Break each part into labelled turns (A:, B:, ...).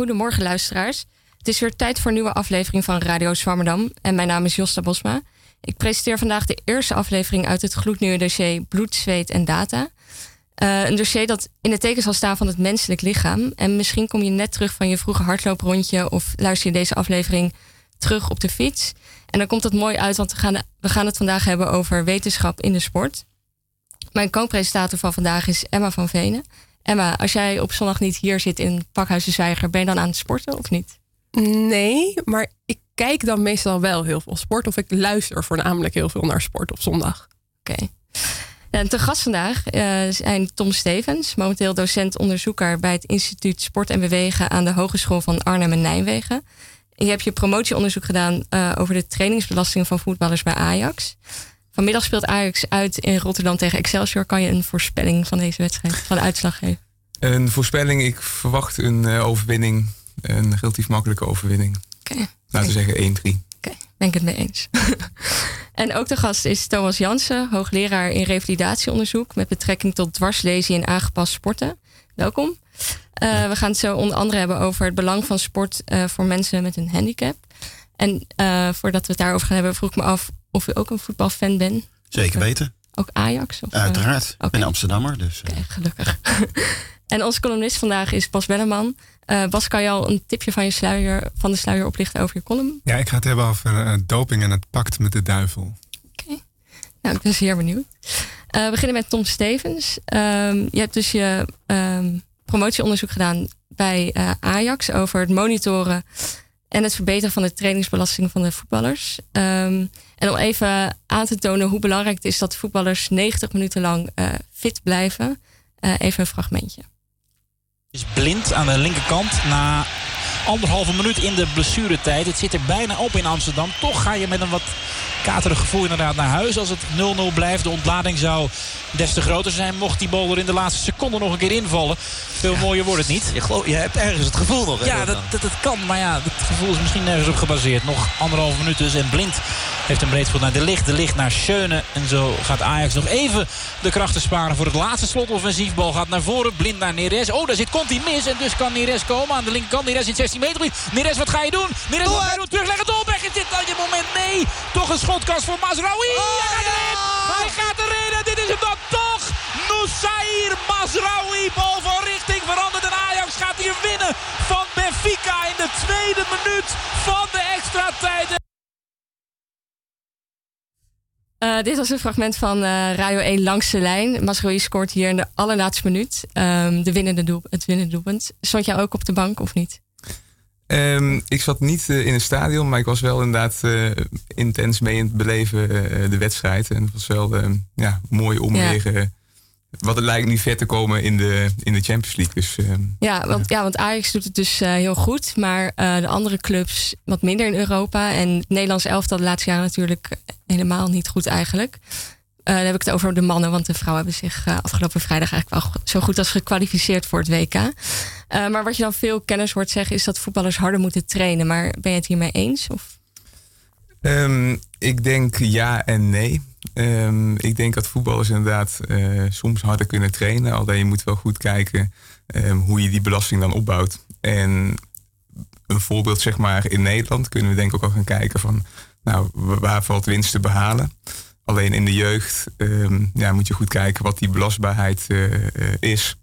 A: Goedemorgen luisteraars. Het is weer tijd voor een nieuwe aflevering van Radio Zwammerdam. En mijn naam is Josta Bosma. Ik presenteer vandaag de eerste aflevering uit het gloednieuwe dossier Bloed, Zweet en Data. Uh, een dossier dat in het teken zal staan van het menselijk lichaam. En misschien kom je net terug van je vroege hardlooprondje of luister je deze aflevering terug op de fiets. En dan komt dat mooi uit, want we gaan, we gaan het vandaag hebben over wetenschap in de sport. Mijn co-presentator van vandaag is Emma van Venen. Emma, als jij op zondag niet hier zit in Pakhuis de Zwijger, ben je dan aan het sporten of niet?
B: Nee, maar ik kijk dan meestal wel heel veel sport. Of ik luister voornamelijk heel veel naar sport op zondag.
A: Oké. En te gast vandaag uh, zijn Tom Stevens, momenteel docent-onderzoeker bij het Instituut Sport en Bewegen aan de Hogeschool van Arnhem en Nijmegen. Je hebt je promotieonderzoek gedaan uh, over de trainingsbelasting van voetballers bij Ajax. Vanmiddag speelt Ajax uit in Rotterdam tegen Excelsior. Kan je een voorspelling van deze wedstrijd, van de uitslag geven?
C: Een voorspelling, ik verwacht een uh, overwinning. Een relatief makkelijke overwinning.
A: Okay.
C: Laten we zeggen 1-3.
A: Oké, ben ik het mee eens. en ook de gast is Thomas Jansen, hoogleraar in revalidatieonderzoek met betrekking tot dwarslesie en aangepast sporten. Welkom. Uh, we gaan het zo onder andere hebben over het belang van sport uh, voor mensen met een handicap. En uh, voordat we het daarover gaan hebben, vroeg ik me af of u ook een voetbalfan bent.
D: Zeker weten.
A: Ook Ajax? Of,
D: Uiteraard. Ik ben Amsterdammer. Dus,
A: okay, gelukkig. en onze columnist vandaag is Bas Belleman. Uh, Bas, kan je al een tipje van, je sluier, van de sluier oplichten over je column?
E: Ja, ik ga het hebben over uh, doping en het pact met de duivel.
A: Oké. Okay. Nou, ik ben zeer benieuwd. Uh, we beginnen met Tom Stevens. Um, je hebt dus je um, promotieonderzoek gedaan bij Ajax over het monitoren en het verbeteren van de trainingsbelasting van de voetballers. Um, en om even aan te tonen hoe belangrijk het is dat voetballers 90 minuten lang uh, fit blijven, uh, even een fragmentje.
F: Is blind aan de linkerkant na anderhalve minuut in de blessuretijd. Het zit er bijna op in Amsterdam. Toch ga je met een wat katerig gevoel inderdaad naar huis. Als het 0-0 blijft. De ontlading zou des te groter zijn. Mocht die bal er in de laatste seconde nog een keer invallen. Veel ja. mooier wordt het niet.
G: Je, geloof, je hebt ergens het gevoel nog.
F: Ja, dat, dat, dat, kan. Maar ja, het gevoel is misschien nergens op gebaseerd. Nog anderhalve minuut dus. En Blind heeft een breedschot naar De Licht. De Licht naar Schöne. En zo gaat Ajax nog even de krachten sparen voor het laatste slotoffensief. Bal gaat naar voren. Blind naar Neres. Oh, daar zit Conti mis. En dus kan Neres komen aan de linkerkant. Neres in 16 meter. Neres, wat ga je doen? Neres, wat ga je doen? Terugleggen. Dolberg is dit al je moment. Nee. Toch een schotkast voor Mazraoui.
G: Oh,
F: Hij gaat erin.
G: ja.
F: Hij gaat erin. En dit is hem dan toch. Noussair Mazraoui. Bal van richting veranderd. En Ajax gaat hier winnen van Benfica in de tweede minuut van de extra tijd.
A: Uh, dit was een fragment van uh, Radio 1 langs de lijn. Masroei scoort hier in de allerlaatste minuut um, de winnende doel, het winnende doelpunt. Stond jij ook op de bank of niet?
C: Um, ik zat niet uh, in het stadion, maar ik was wel inderdaad intens mee in het beleven de wedstrijd. En het was wel ja, mooi om ja. weer wat het lijkt nu ver te komen in de, in de Champions League. Dus,
A: ja, want, ja. want Ajax doet het dus heel goed. Maar de andere clubs wat minder in Europa. En het Nederlands elftal de laatste jaren natuurlijk helemaal niet goed eigenlijk. Dan heb ik het over de mannen. Want de vrouwen hebben zich afgelopen vrijdag eigenlijk wel zo goed als gekwalificeerd voor het WK. maar wat je dan veel kennis hoort zeggen is dat voetballers harder moeten trainen. Maar ben je het hiermee eens? Of?
C: Um, ik denk ja en nee. Um, ik denk dat voetballers inderdaad soms harder kunnen trainen. Alleen je moet wel goed kijken um, hoe je die belasting dan opbouwt. En een voorbeeld zeg maar in Nederland kunnen we denk ik ook al gaan kijken van... nou, waar valt winst te behalen? Alleen in de jeugd um, ja, moet je goed kijken wat die belastbaarheid uh, uh, is.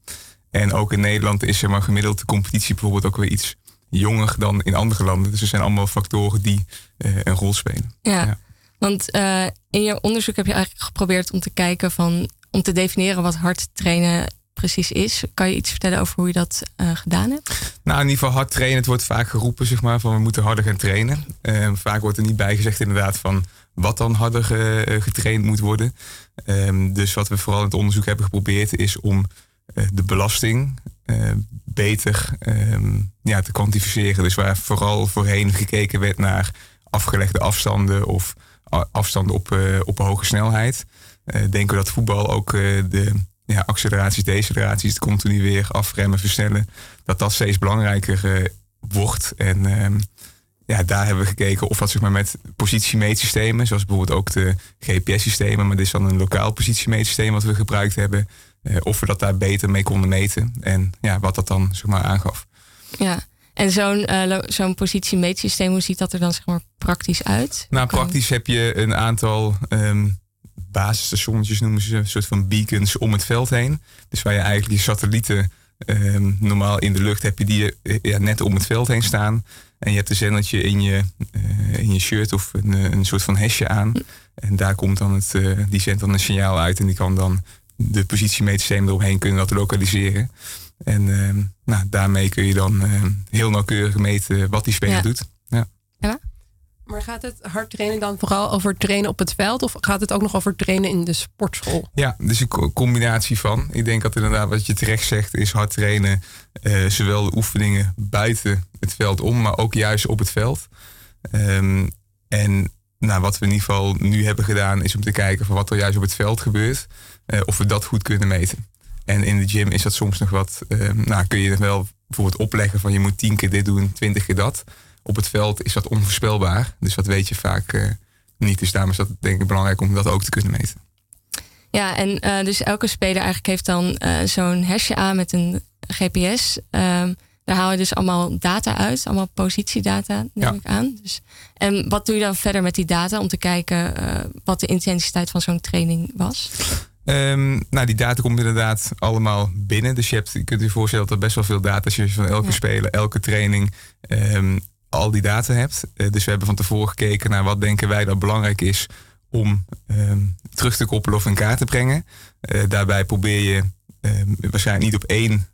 C: En ook in Nederland is er maar gemiddeld de competitie bijvoorbeeld ook weer iets jonger dan in andere landen. Dus er zijn allemaal factoren die uh, een rol spelen.
A: Ja, ja. want uh, in je onderzoek heb je eigenlijk geprobeerd om te kijken van om te definiëren wat hard trainen precies is. Kan je iets vertellen over hoe je dat uh, gedaan hebt?
C: Nou, in ieder geval hard trainen. Het wordt vaak geroepen, zeg maar, van we moeten harder gaan trainen. Uh, vaak wordt er niet bijgezegd inderdaad van wat dan harder ge, getraind moet worden. Um, dus wat we vooral in het onderzoek hebben geprobeerd is om uh, de belasting uh, beter um, ja, te kwantificeren. Dus waar vooral voorheen gekeken werd naar afgelegde afstanden of afstanden op, op hoge snelheid. Denken we dat voetbal ook de ja, acceleraties, deceleraties, continu weer afremmen, versnellen, dat dat steeds belangrijker wordt. En um, ja, daar hebben we gekeken of dat zeg maar, met positiemeetsystemen, zoals bijvoorbeeld ook de GPS-systemen, maar dit is dan een lokaal positiemeetsysteem wat we gebruikt hebben, uh, of we dat daar beter mee konden meten en ja, wat dat dan zeg maar aangaf.
A: Ja, En zo'n uh, zo'n positiemeetsysteem, hoe ziet dat er dan zeg maar praktisch uit?
C: Nou, praktisch heb je een aantal um, basisstationnetjes, noemen ze, een soort van beacons om het veld heen. Dus waar je eigenlijk je satellieten um, normaal in de lucht heb je die ja, net om het veld heen staan. En je hebt een zendertje in je, uh, in je shirt of een, een soort van hesje aan. En daar komt dan het, uh, die zendt dan een signaal uit en die kan dan de positiemeetsysteem eromheen kunnen dat lokaliseren. En uh, nou, daarmee kun je dan uh, heel nauwkeurig meten wat die speler ja. doet. Ja.
B: Emma? Maar gaat het hard trainen dan vooral over trainen op het veld? Of gaat het ook nog over trainen in de sportschool?
C: Ja, dus een combinatie van. Ik denk dat inderdaad wat je terecht zegt is hard trainen. Uh, zowel de oefeningen buiten het veld om, maar ook juist op het veld. Um, en nou, wat we in ieder geval nu hebben gedaan is om te kijken van wat er juist op het veld gebeurt. Uh, of we dat goed kunnen meten. En in de gym is dat soms nog wat. Uh, nou, kun je wel bijvoorbeeld opleggen van je moet tien keer dit doen, twintig keer dat. Op het veld is dat onvoorspelbaar. Dus dat weet je vaak uh, niet. Dus daarom is dat denk ik belangrijk om dat ook te kunnen meten.
A: Ja, en uh, dus elke speler eigenlijk heeft dan zo'n hesje aan met een GPS. Um, daar haal je dus allemaal data uit, allemaal positiedata, neem ja. ik aan. Dus, en wat doe je dan verder met die data om te kijken wat de intensiteit van zo'n training was?
C: Um, nou, die data komt inderdaad allemaal binnen. Dus je, hebt, je kunt je voorstellen dat er best wel veel data is van elke ja. speler, elke training, um, al die data hebt. Uh, dus we hebben van tevoren gekeken naar wat denken wij dat belangrijk is om um, terug te koppelen of in kaart te brengen. Uh, daarbij probeer je waarschijnlijk niet op één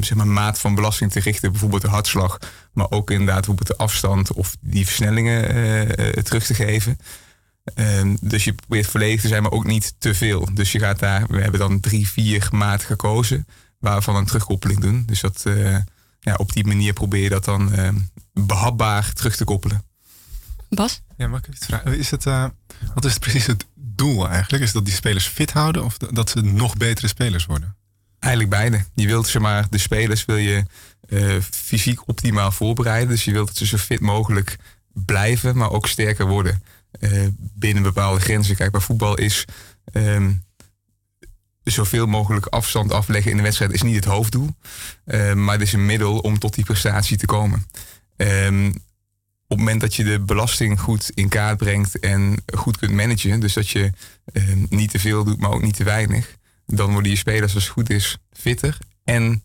C: zeg maar maat van belasting te richten, bijvoorbeeld de hartslag, maar ook inderdaad bijvoorbeeld de afstand of die versnellingen uh, terug te geven. Um, dus je probeert volledig te zijn, maar ook niet te veel. Dus je gaat daar, we hebben dan drie, vier maten gekozen, waarvan een terugkoppeling doen. Dus dat, ja, op die manier probeer je dat dan uh, behapbaar terug te koppelen.
A: Bas?
E: Ja, mag ik even vragen? Is het, uh, wat is het precies het doel eigenlijk? Is dat die spelers fit houden of dat ze nog betere spelers worden?
C: Eigenlijk beide. Je wilt zeg maar, de spelers wil je fysiek optimaal voorbereiden. Dus je wilt dat ze zo fit mogelijk blijven, maar ook sterker worden. Uh, binnen bepaalde grenzen. Kijk, bij voetbal is um, zoveel mogelijk afstand afleggen in de wedstrijd is niet het hoofddoel. Uh, maar het is een middel om tot die prestatie te komen. Um, op het moment dat je de belasting goed in kaart brengt en goed kunt managen, dus dat je uh, niet te veel doet, maar ook niet te weinig, dan worden je spelers als het goed is fitter en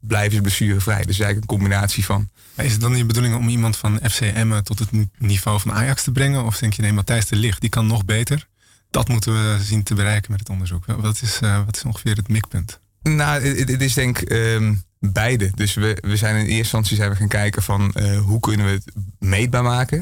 C: blijven ze blessurevrij. Dus eigenlijk een combinatie van.
E: Is het dan je bedoeling om iemand van FCM tot het niveau van Ajax te brengen? Of denk je, nee, Matthijs de Ligt, die kan nog beter? Dat moeten we zien te bereiken met het onderzoek. Wat is, uh, wat is ongeveer het mikpunt?
C: Nou, het is denk ik um, beide. Dus we, we zijn in eerste instantie zijn we gaan kijken van uh, hoe kunnen we het meetbaar maken.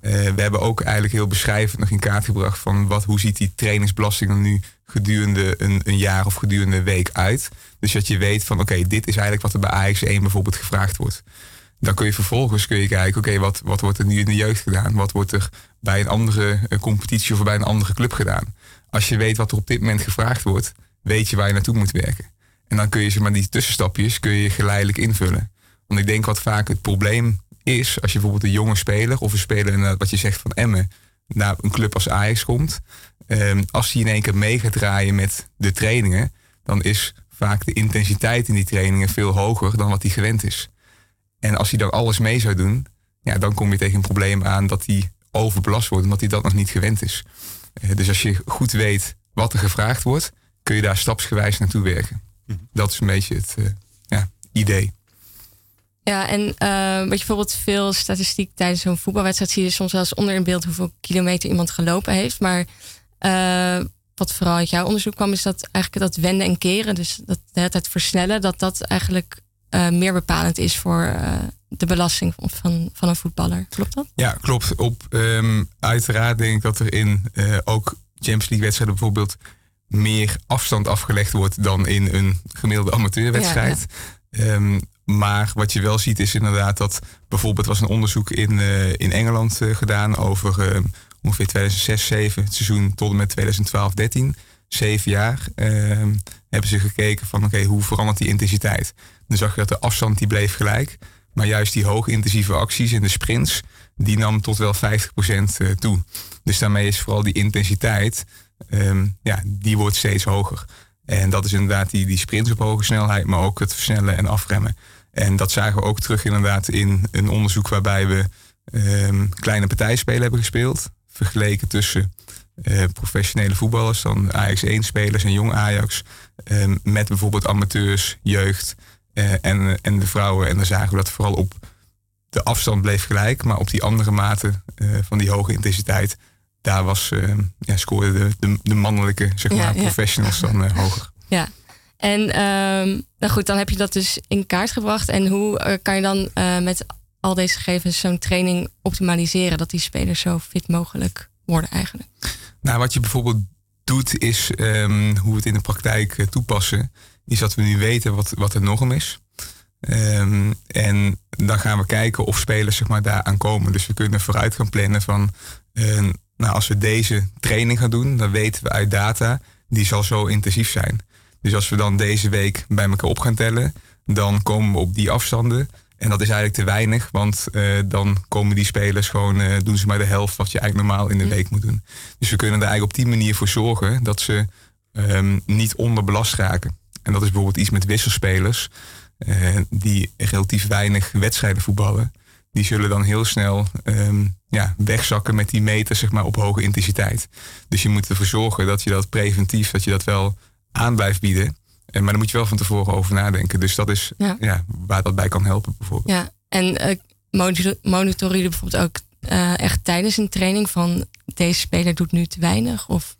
C: Uh, we hebben ook eigenlijk heel beschrijvend nog in kaart gebracht van wat, hoe ziet die trainingsbelasting er nu gedurende een, een jaar of gedurende een week uit. Dus dat je weet van oké, dit is eigenlijk wat er bij AX1 bijvoorbeeld gevraagd wordt. Dan kun je vervolgens kun je kijken, oké, wat, wat wordt er nu in de jeugd gedaan? Wat wordt er bij een andere competitie of bij een andere club gedaan? Als je weet wat er op dit moment gevraagd wordt, weet je waar je naartoe moet werken. En dan kun je zeg maar, die tussenstapjes kun je geleidelijk invullen. Want ik denk wat vaak het probleem is, als je bijvoorbeeld een jonge speler of een speler, wat je zegt van Emmen, naar een club als Ajax komt. Um, als hij in één keer mee draaien met de trainingen, dan is vaak de intensiteit in die trainingen veel hoger dan wat hij gewend is. En als hij dan alles mee zou doen, ja, dan kom je tegen een probleem aan dat hij overbelast wordt, omdat hij dat nog niet gewend is. Uh, dus als je goed weet wat er gevraagd wordt, kun je daar stapsgewijs naartoe werken. Hm. Dat is een beetje het uh, ja, idee.
A: Ja, en uh, wat je bijvoorbeeld veel statistiek tijdens zo'n voetbalwedstrijd zie je soms wel eens onder in beeld hoeveel kilometer iemand gelopen heeft. Maar uh, wat vooral uit jouw onderzoek kwam, is dat eigenlijk dat wenden en keren, dus dat het versnellen, dat dat eigenlijk uh, meer bepalend is voor de belasting van, van een voetballer. Klopt dat?
C: Ja, klopt. Op, um, uiteraard denk ik dat er in ook Champions League wedstrijden bijvoorbeeld meer afstand afgelegd wordt dan in een gemiddelde amateurwedstrijd. Ja, ja. Um, maar wat je wel ziet is inderdaad dat bijvoorbeeld was een onderzoek in, in Engeland gedaan over uh, ongeveer 2006, 7 het seizoen tot en met 2012, 13. Zeven jaar ehm, hebben ze gekeken van oké, hoe verandert die intensiteit? Dan zag je dat de afstand die bleef gelijk. Maar juist die hoogintensieve acties in de sprints, die nam tot wel 50% toe. Dus daarmee is vooral die intensiteit, um, ja, die wordt steeds hoger. En dat is inderdaad die, die sprints op hoge snelheid, maar ook het versnellen en afremmen. En dat zagen we ook terug inderdaad in een onderzoek waarbij we um, kleine partijspelen hebben gespeeld. Vergeleken tussen uh, professionele voetballers, dan Ajax 1 spelers en jong Ajax. Um, met bijvoorbeeld amateurs, jeugd uh, en, en de vrouwen. En dan zagen we dat vooral op de afstand bleef gelijk. Maar op die andere mate van die hoge intensiteit, daar was, ja, scoorden de, de, de, mannelijke zeg maar, ja, professionals dan hoger.
A: Ja, en um, nou goed, dan heb je dat dus in kaart gebracht. En hoe kan je dan met al deze gegevens zo'n training optimaliseren, dat die spelers zo fit mogelijk worden eigenlijk?
C: Nou, wat je bijvoorbeeld doet, is um, hoe we het in de praktijk uh, toepassen, is dat we nu weten wat, wat de norm is. Um, en dan gaan we kijken of spelers zeg maar, daaraan komen. Dus we kunnen vooruit gaan plannen van, uh, nou, als we deze training gaan doen, dan weten we uit data, die zal zo intensief zijn. Dus als we dan deze week bij elkaar op gaan tellen, dan komen we op die afstanden. En dat is eigenlijk te weinig, want uh, dan komen die spelers gewoon, uh, doen ze maar de helft wat je eigenlijk normaal in de week moet doen. Dus we kunnen er eigenlijk op die manier voor zorgen dat ze um, niet onderbelast raken. En dat is bijvoorbeeld iets met wisselspelers, uh, die relatief weinig wedstrijden voetballen. Die zullen dan heel snel um, ja, wegzakken met die meter zeg maar, op hoge intensiteit. Dus je moet ervoor zorgen dat je dat preventief, dat je dat wel aan blijft bieden. Maar daar moet je wel van tevoren over nadenken. Dus dat is ja. ja waar dat bij kan helpen bijvoorbeeld.
A: Ja, en uh, monitoren jullie bijvoorbeeld ook uh, echt tijdens een training van deze speler doet nu te weinig? Of,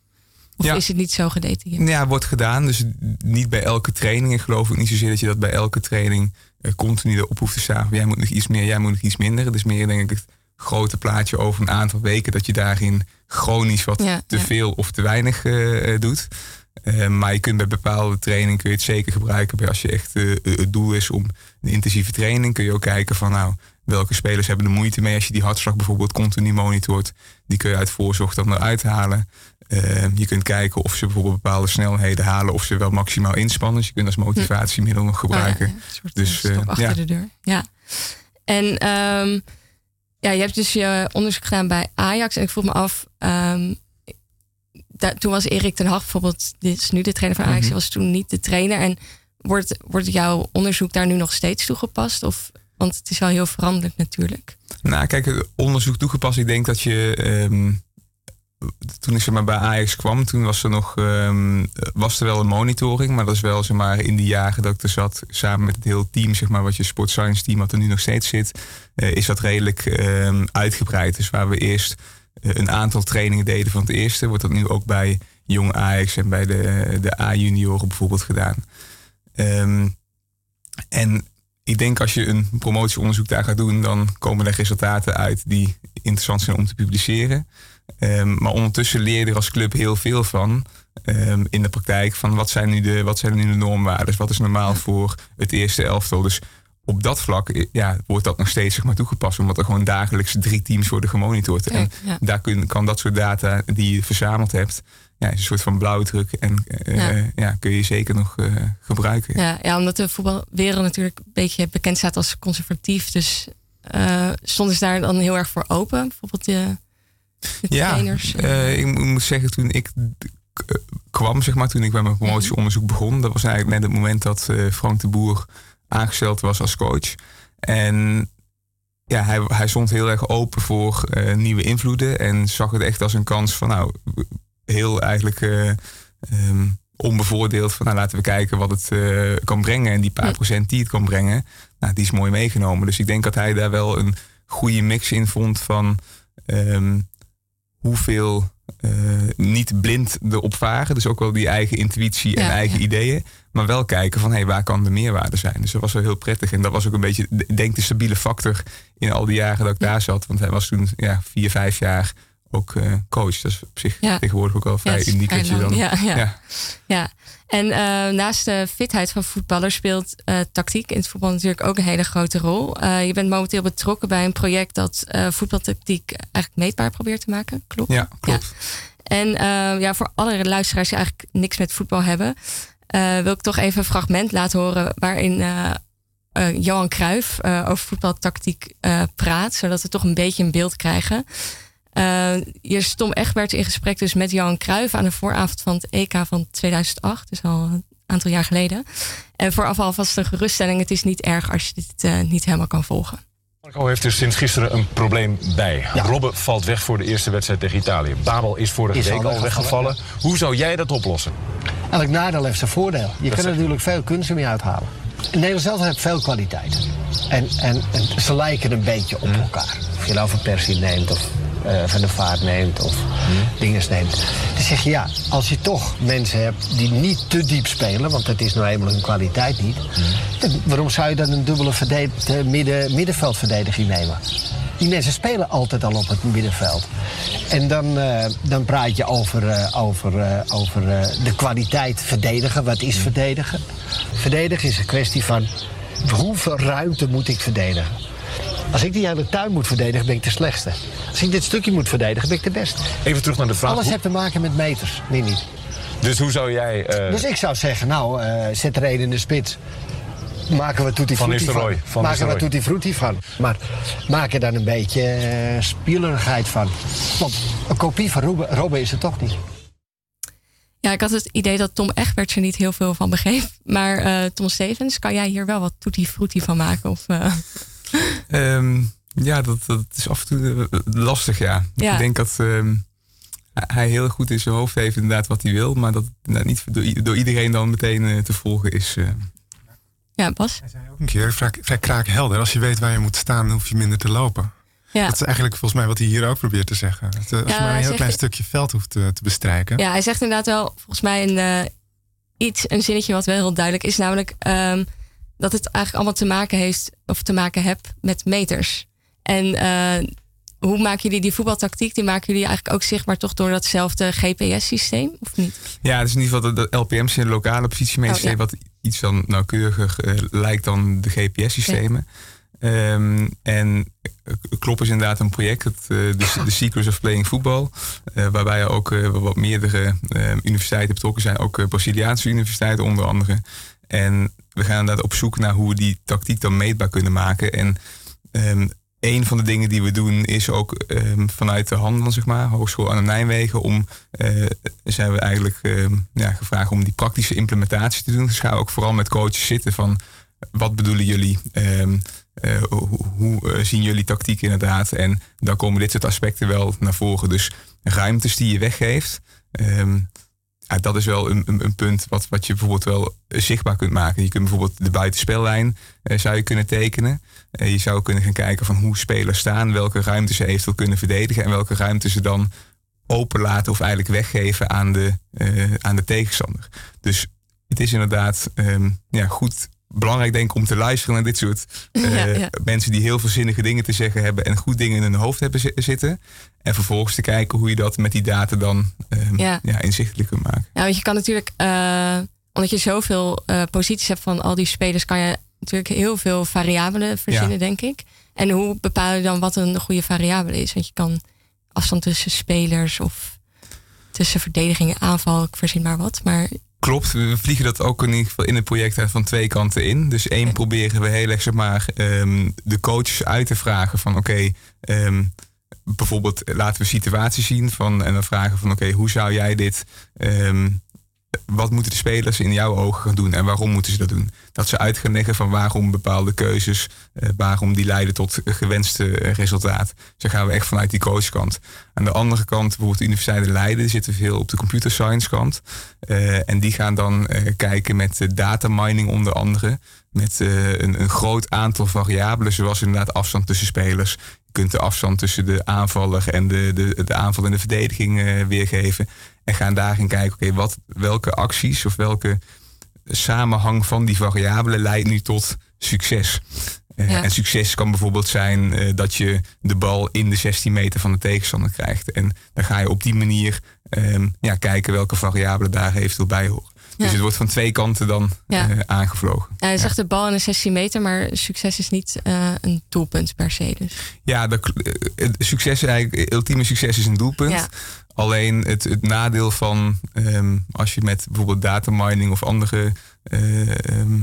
A: of ja. is het niet zo gedetailleerd?
C: Ja, wordt gedaan. Dus niet bij elke training. Ik geloof ook niet zozeer dat je dat bij elke training uh, continu erop hoeft te staan. Jij moet nog iets meer, jij moet nog iets minder. Het is meer denk ik het grote plaatje over een aantal weken dat je daarin chronisch wat ja, te veel of te weinig doet. Uh, maar je kunt bij bepaalde training kun je het zeker gebruiken. Bij als je echt uh, het doel is om een intensieve training, kun je ook kijken van nou, welke spelers hebben de moeite mee als je die hartslag bijvoorbeeld continu monitort. Die kun je uit voorzorg dan eruit halen. Uh, je kunt kijken of ze bijvoorbeeld bepaalde snelheden halen, of ze wel maximaal inspannen. Dus je kunt als motivatiemiddel nog gebruiken. Oh ja, ja.
A: dus achter ja. de deur. Ja. En um, ja, je hebt dus je onderzoek gedaan bij Ajax. En ik vroeg me af, um, da, toen was Erik ten Hag bijvoorbeeld, dit is nu de trainer van Ajax, mm was toen niet de trainer. En wordt, wordt jouw onderzoek daar nu nog steeds toegepast? Of, want het is wel heel veranderlijk natuurlijk.
C: Nou, kijk, onderzoek toegepast. Ik denk dat je. Um, toen ik zeg maar, bij Ajax kwam, toen was er nog um, was er wel een monitoring. Maar dat is wel zeg maar, in die jaren dat ik er zat, samen met het hele team, zeg maar, wat je Sport Science team, wat er nu nog steeds zit, uh, is dat redelijk um, uitgebreid. Dus waar we eerst een aantal trainingen deden van het eerste, wordt dat nu ook bij Jong Ajax en bij de, de A-junioren bijvoorbeeld gedaan. Um, en ik denk als je een promotieonderzoek daar gaat doen, dan komen er resultaten uit die interessant zijn om te publiceren. Um, maar ondertussen leer je er als club heel veel van. Um, in de praktijk van wat zijn nu de, wat zijn nu de normwaarden? Wat is normaal voor het eerste elftal? Dus op dat vlak eh, ja, wordt dat nog steeds zeg maar, toegepast. Omdat er gewoon dagelijks drie teams worden gemonitord. en daar kun, kan dat soort data die je verzameld hebt, ja, is een soort van blauwdruk. En uh, ja. ja. kun je zeker nog uh, gebruiken.
A: Ja, ja, omdat de voetbalwereld natuurlijk een beetje bekend staat als conservatief. Dus uh, stonden ze daar dan heel erg voor open? Bijvoorbeeld de, de trainers?
C: Ja, ik moet zeggen, toen ik kwam, zeg maar, toen ik bij mijn promotieonderzoek begon, dat was eigenlijk net het moment dat Frank de Boer aangesteld was als coach. En ja, hij, hij stond heel erg open voor uh, nieuwe invloeden en zag het echt als een kans van nou, heel eigenlijk uh, um, onbevoordeeld van nou laten we kijken wat het uh, kan brengen. En die paar procent die het kan brengen, nou, die is mooi meegenomen. Dus ik denk dat hij daar wel een goede mix in vond van um, hoeveel uh, niet blind erop varen. Dus ook wel die eigen intuïtie en eigen ja. ideeën. Maar wel kijken van hey, waar kan de meerwaarde zijn. Dus dat was wel heel prettig. En dat was ook een beetje, denk de stabiele factor in al die jaren dat ik daar zat. Want hij was toen ja, vier, vijf jaar ook uh, coach. Dat is op zich tegenwoordig ook wel vrij uniek. Dat je dan,
A: ja, ja. ja. En uh, naast de fitheid van voetballers speelt uh, tactiek in het voetbal natuurlijk ook een hele grote rol. je bent momenteel betrokken bij een project dat voetbaltactiek eigenlijk meetbaar probeert te maken. Klopt?
C: Ja, klopt.
A: En ja, voor alle luisteraars die eigenlijk niks met voetbal hebben, wil ik toch even een fragment laten horen waarin Johan Cruijff over voetbaltactiek praat, zodat we toch een beetje een beeld krijgen. Uh, hier is Tom Egbert in gesprek dus met Johan Cruijff aan de vooravond van het EK van 2008. Dus al aantal jaar geleden. En vooraf alvast een geruststelling: het is niet erg als je dit niet helemaal kan volgen.
H: Marco heeft er sinds gisteren een probleem bij. Robben valt weg voor de eerste wedstrijd tegen Italië. Babel is vorige
I: Is
H: week
I: al
H: al weggevallen. Hoe zou jij dat oplossen?
I: Elk nadeel heeft zijn voordeel. Je kan er natuurlijk veel kunsten mee uithalen. Nederland zelf heeft veel kwaliteit. En, en, en ze lijken een beetje op elkaar. Of je nou van Persie neemt of eh, Van de Vaart neemt of dinges neemt. Dan zeg je ja, als je toch mensen hebt die niet te diep spelen... want dat is nou eenmaal hun kwaliteit niet... dan waarom zou je dan een dubbele midden, middenveldverdediging nemen? Die mensen spelen altijd al op het middenveld. En dan, eh, dan praat je over, eh, over, eh, over de kwaliteit verdedigen. Wat is verdedigen? Verdedigen is een kwestie van hoeveel ruimte moet ik verdedigen? Als ik die hele tuin moet verdedigen, ben ik de slechtste. Als ik dit stukje moet verdedigen, ben ik de beste.
H: Even terug naar de vraag.
I: Alles heeft te maken met meters, meer niet.
H: Dus hoe zou jij...
I: Dus ik zou zeggen, nou, zet er één in de spits. Maken we Tutti
H: Van
I: Frutti van.
H: Van
I: Maken we. Tutti Frutti van. Maar maak er dan een beetje eh spielerigheid van. Want een kopie van Robben, Robben is het toch niet.
A: Ja, ik had het idee dat Tom Egberts er niet heel veel van begreep. Maar eh, Tom Stevens, kan jij hier wel wat tutti frutti van maken? Of, eh,
C: Ehm, ja, dat, dat is af en toe lastig, ja.
A: Ja.
C: Ik denk dat ehm, hij heel goed in zijn hoofd heeft inderdaad wat hij wil, maar dat het niet door, iedereen dan meteen te volgen is. eh.
A: Ja, Bas?
E: Ook een keer vrij, vrij kraakhelder. Als je weet waar je moet staan, dan hoef je minder te lopen.
A: Ja.
E: Dat is eigenlijk volgens mij wat hij hier ook probeert te zeggen. Het, eh, als
A: Ja,
E: je maar een heel klein
A: je-
E: stukje veld hoeft te, te bestrijken.
A: Ja, hij zegt inderdaad wel volgens mij een, eh, iets, een zinnetje wat wel heel duidelijk is. Namelijk ehm, dat het eigenlijk allemaal te maken heeft of te maken hebt met meters. En eh, hoe maken jullie die voetbaltactiek? Die maken jullie eigenlijk ook zichtbaar toch door datzelfde GPS-systeem? Of niet?
C: Ja, het is in ieder geval de, de LPM's in lokale positiemetersysteem,
A: Oh, ja.
C: wat iets dan nauwkeuriger eh, lijkt dan de GPS-systemen. Ehm, en Klop is inderdaad een project, het, eh, de, de Secrets of Playing Football, eh, waarbij er ook wat meerdere eh, universiteiten betrokken zijn, ook Braziliaanse universiteiten onder andere. En we gaan inderdaad op zoek naar hoe we die tactiek dan meetbaar kunnen maken. En ehm, een van de dingen die we doen is ook ehm, vanuit de handen, zeg maar, Hogeschool aan de Nijmegen, om eh, zijn we eigenlijk ehm, ja, gevraagd om die praktische implementatie te doen. Dus gaan we ook vooral met coaches zitten van wat bedoelen jullie? Ehm, eh, hoe eh, zien jullie tactiek inderdaad? En dan komen dit soort aspecten wel naar voren. Dus ruimtes die je weggeeft. ja, dat is wel een, een, een punt wat, wat je bijvoorbeeld wel eh, zichtbaar kunt maken. Je kunt bijvoorbeeld de buitenspellijn eh, zou je kunnen tekenen. Eh, je zou kunnen gaan kijken van hoe spelers staan, welke ruimtes ze eventueel kunnen verdedigen en welke ruimtes ze dan openlaten of eigenlijk weggeven aan de, eh, aan de tegenstander. Dus het is inderdaad ehm, ja, goed, belangrijk denk ik om te luisteren naar dit soort eh,
A: Ja, ja.
C: mensen die heel veel zinnige dingen te zeggen hebben en goed dingen in hun hoofd hebben zi- zitten. En vervolgens te kijken hoe je dat met die data dan ehm,
A: Ja.
C: inzichtelijk kunt maken.
A: Ja, want je kan natuurlijk, eh, omdat je zoveel eh, posities hebt van al die spelers, kan je natuurlijk heel veel variabelen verzinnen, denk ik. En hoe bepaal je dan wat een goede variabele is? Want je kan afstand tussen spelers of tussen verdediging en aanval, ik verzin maar wat. Maar
C: Klopt, we vliegen dat ook in ieder geval in het project uit van twee kanten in. Dus één proberen we heel erg zeg maar, ehm, de coaches uit te vragen van oké, ehm, bijvoorbeeld laten we situaties zien van, en dan vragen van oké, hoe zou jij dit, ehm, wat moeten de spelers in jouw ogen gaan doen en waarom moeten ze dat doen? Dat ze uit gaan leggen van waarom bepaalde keuzes, eh, waarom die leiden tot gewenste resultaat. Dan gaan we echt vanuit die coachkant. Aan de andere kant, bijvoorbeeld de Universiteit Leiden, zitten veel op de computer science kant. Eh, en die gaan dan eh, kijken met data mining onder andere. Met een, een groot aantal variabelen, zoals inderdaad afstand tussen spelers. Je kunt de afstand tussen de aanvaller en de, de, de aanval en de verdediging weergeven. En gaan daarin kijken, oké, wat welke acties of welke samenhang van die variabelen leidt nu tot succes. Eh,
A: Ja.
C: En succes kan bijvoorbeeld zijn eh, dat je de bal in de 16 meter van de tegenstander krijgt. En dan ga je op die manier ehm, ja, kijken welke variabelen daar eventueel bij horen. Dus het wordt van twee kanten dan
A: Ja.
C: eh, aangevlogen.
A: ja, je zegt de bal in de 16 meter, maar succes is niet een doelpunt per se. Dus.
C: Ja, het succes is eigenlijk, ultieme succes is een doelpunt. Alleen het, het nadeel van ehm, als je met bijvoorbeeld data mining of andere eh, ehm,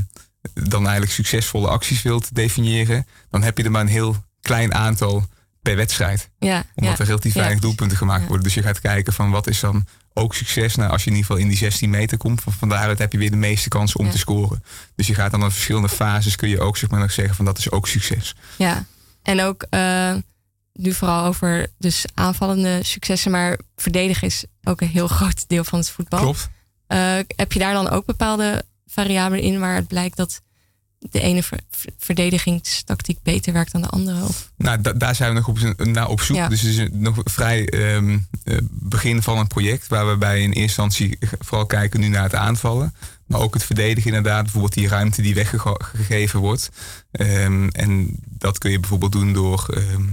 C: dan eigenlijk succesvolle acties wilt definiëren, dan heb je er maar een heel klein aantal per wedstrijd.
A: Ja,
C: Omdat
A: ja.
C: er relatief
A: Ja.
C: weinig doelpunten gemaakt worden. Dus je gaat kijken van wat is dan ook succes. Nou, als je in ieder geval in die 16 meter komt, van, van daaruit heb je weer de meeste kans om te scoren. Dus je gaat dan in verschillende fases, kun je ook zeg maar nog zeggen van dat is ook succes.
A: Ja, en ook eh, nu vooral over dus aanvallende successen, maar verdedigen is ook een heel groot deel van het voetbal.
C: Klopt.
A: Eh, heb je daar dan ook bepaalde variabelen in waar het blijkt dat de ene ver- ver- verdedigingstactiek beter werkt dan de andere? Of?
C: Nou, da- daar zijn we nog op, naar op zoek.
A: Ja.
C: Dus het is nog vrij eh, begin van een project waar we bij in eerste instantie vooral kijken nu naar het aanvallen. Maar ook het verdedigen inderdaad. Bijvoorbeeld die ruimte die weggegeven wordt. Ehm, en dat kun je bijvoorbeeld doen door ehm,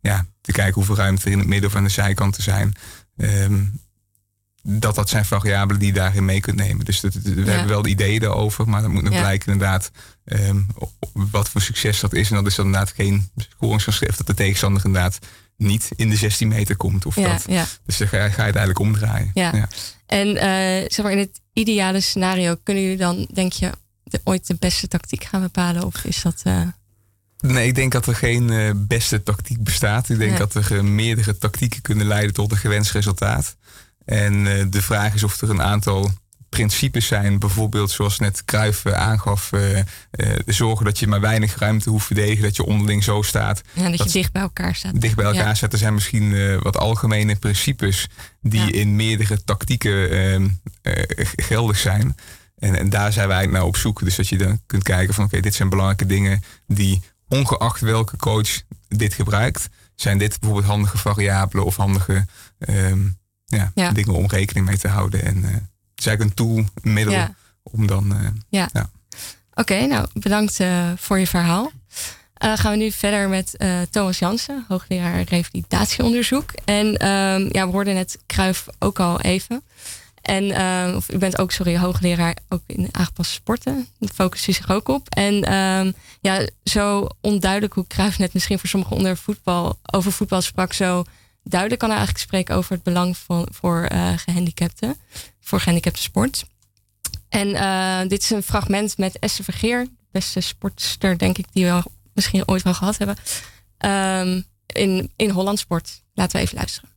C: ja, te kijken hoeveel ruimte er in het midden of aan de zijkanten zijn. Ehm, dat dat zijn variabelen die je daarin mee kunt nemen. Dus dat, we
A: Ja.
C: hebben wel de ideeën erover, maar dan moet nog
A: Ja.
C: blijken inderdaad o- wat voor succes dat is. En dat is dan inderdaad geen scoringsgeschrift dat de tegenstander inderdaad niet in de 16 meter komt. Of
A: Ja,
C: dat. Dus dan ga, je- ga je het eigenlijk omdraaien.
A: Ja. En eh, zeg maar in het ideale scenario kunnen jullie dan, denk je, de, ooit de beste tactiek gaan bepalen? Of is dat. eh,
C: Nee, ik denk dat er geen eh, beste tactiek bestaat. Ik denk
A: Nee.
C: dat er eh, meerdere tactieken kunnen leiden tot een gewenst resultaat. En eh, de vraag is of er een aantal principes zijn, bijvoorbeeld zoals net Cruijff eh, aangaf, zorgen dat je maar weinig ruimte hoeft te verdedigen, dat je onderling zo staat.
A: ja, dat,
C: Dat-
A: je dicht bij elkaar staat?
C: dicht bij elkaar
A: Ja.
C: zetten zijn misschien wat algemene principes die
A: Ja.
C: in meerdere tactieken ehm, eh, geldig zijn. En, en daar zijn wij eigenlijk naar op zoek. Dus dat je dan kunt kijken van oké, dit zijn belangrijke dingen die ongeacht welke coach dit gebruikt, zijn dit bijvoorbeeld handige variabelen of handige ehm, ja,
A: Ja.
C: dingen om rekening mee te houden. En eh, het is eigenlijk een tool, een middel
A: Ja.
C: om dan eh,
A: Ja. Oké, nou bedankt eh, voor je verhaal. Gaan we nu verder met Thomas Jansen, hoogleraar revalidatieonderzoek. En ehm, ja, we hoorden net Kruif ook al even. En ehm, of u bent ook, sorry, hoogleraar ook in aangepaste sporten. Daar focust u zich ook op. En ehm, ja, zo onduidelijk hoe Kruif net misschien voor sommigen onder voetbal, over voetbal sprak, zo duidelijk kan hij eigenlijk spreken over het belang van, voor eh, gehandicapten, voor gehandicapte sport. En eh, dit is een fragment met Esther Vergeer, beste sportster, denk ik, die we misschien ooit wel gehad hebben. Ehm, in, in Holland Sport. Laten we even luisteren.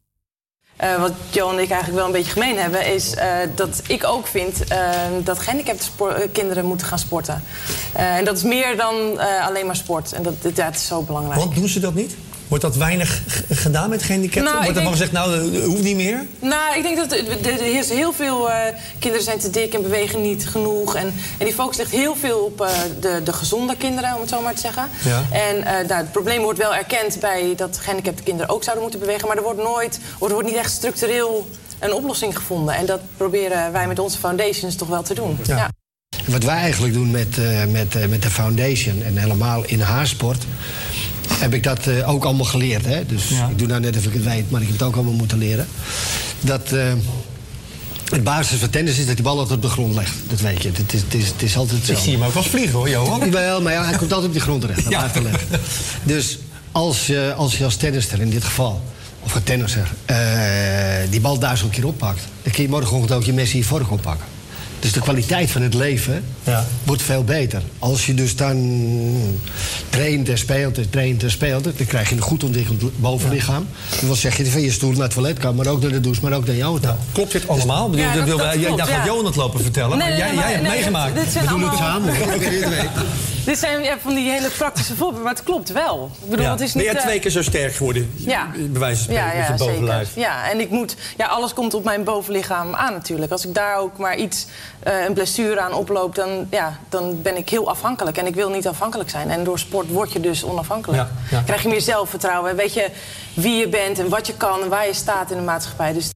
J: Eh, wat Johan en ik eigenlijk wel een beetje gemeen hebben, is eh, dat ik ook vind eh, dat gehandicapte eh, kinderen moeten gaan sporten. En dat is meer dan alleen maar sport. En dat, dat, het is zo belangrijk.
K: Want doen ze dat niet? Wordt dat weinig gedaan met gehandicapten?
J: Nou,
K: Wordt er van
J: denk-
K: gezegd, nou, dat hoeft niet meer?
J: Nou, ik denk dat er, is heel veel eh, kinderen zijn te dik en bewegen niet genoeg. En, en die focus ligt heel veel op eh, de, de gezonde kinderen, om het zo maar te zeggen.
K: Ja.
J: En eh, nou, het probleem wordt wel erkend bij dat gehandicapte kinderen ook zouden moeten bewegen. Maar er wordt nooit, er wordt niet echt structureel een oplossing gevonden. En dat proberen wij met onze foundations toch wel te doen.
I: Ja.
J: Ja.
I: Wat wij eigenlijk doen met, eh, met, eh, met de foundation en helemaal in haarsport... heb ik dat eh, ook allemaal geleerd. Hè? Dus ik doe nou net of ik het weet, maar ik heb het ook allemaal moeten leren. Dat eh, het basis van tennis is dat die bal altijd op de grond legt. Dat weet je. Het is, het is, het is altijd
K: Ik
I: zo.
K: zie hem ook wel vliegen hoor, Johan.
I: Wel, maar ja, hij komt altijd op die grond terecht.
K: Ja.
I: liggen. Dus als je als, je als tennister in dit geval, of een tennisser, eh, die bal duizend keer oppakt... dan kun je morgenochtend ook je Messi vork oppakken. Dus de kwaliteit van het leven
K: Ja.
I: wordt veel beter. Als je dus dan traint en speelt en traint en speelt... dan krijg je een goed ontwikkeld bovenlichaam. En dan zeg je van je stoel naar het toilet kan, maar ook naar de douche, maar ook naar je auto.
K: Klopt dit allemaal? Ik bedoel,
J: Ja,
K: dat
J: dat-
K: wil
J: dat
K: wij- jij
J: ja.
K: Johan het lopen vertellen,
J: Nee,
K: maar
J: nee,
K: jij,
J: nee,
K: jij hebt
J: nee,
K: meegemaakt.
J: dit- dit zijn
I: We doen het
J: allemaal-
I: het.
J: Dit zijn ja, van die hele praktische voorbeelden, maar het klopt wel. Ik bedoel,
K: Ja.
J: het is
K: Ben
J: niet...
K: jij
J: eh,
K: twee keer zo sterk geworden?
J: Ja.
K: Bij wijze van spreken,
J: Ja,
K: met
J: ja
K: je bovenlijf.
J: zeker. Ja, en ik moet, ja, alles komt op mijn bovenlichaam aan natuurlijk. Als ik daar ook maar iets, eh, een blessure aan oploop, dan, ja, dan ben ik heel afhankelijk. En ik wil niet afhankelijk zijn. En door sport word je dus onafhankelijk.
K: Ja, ja.
J: Krijg je meer zelfvertrouwen. Weet je wie je bent en wat je kan en waar je staat in de maatschappij. Dus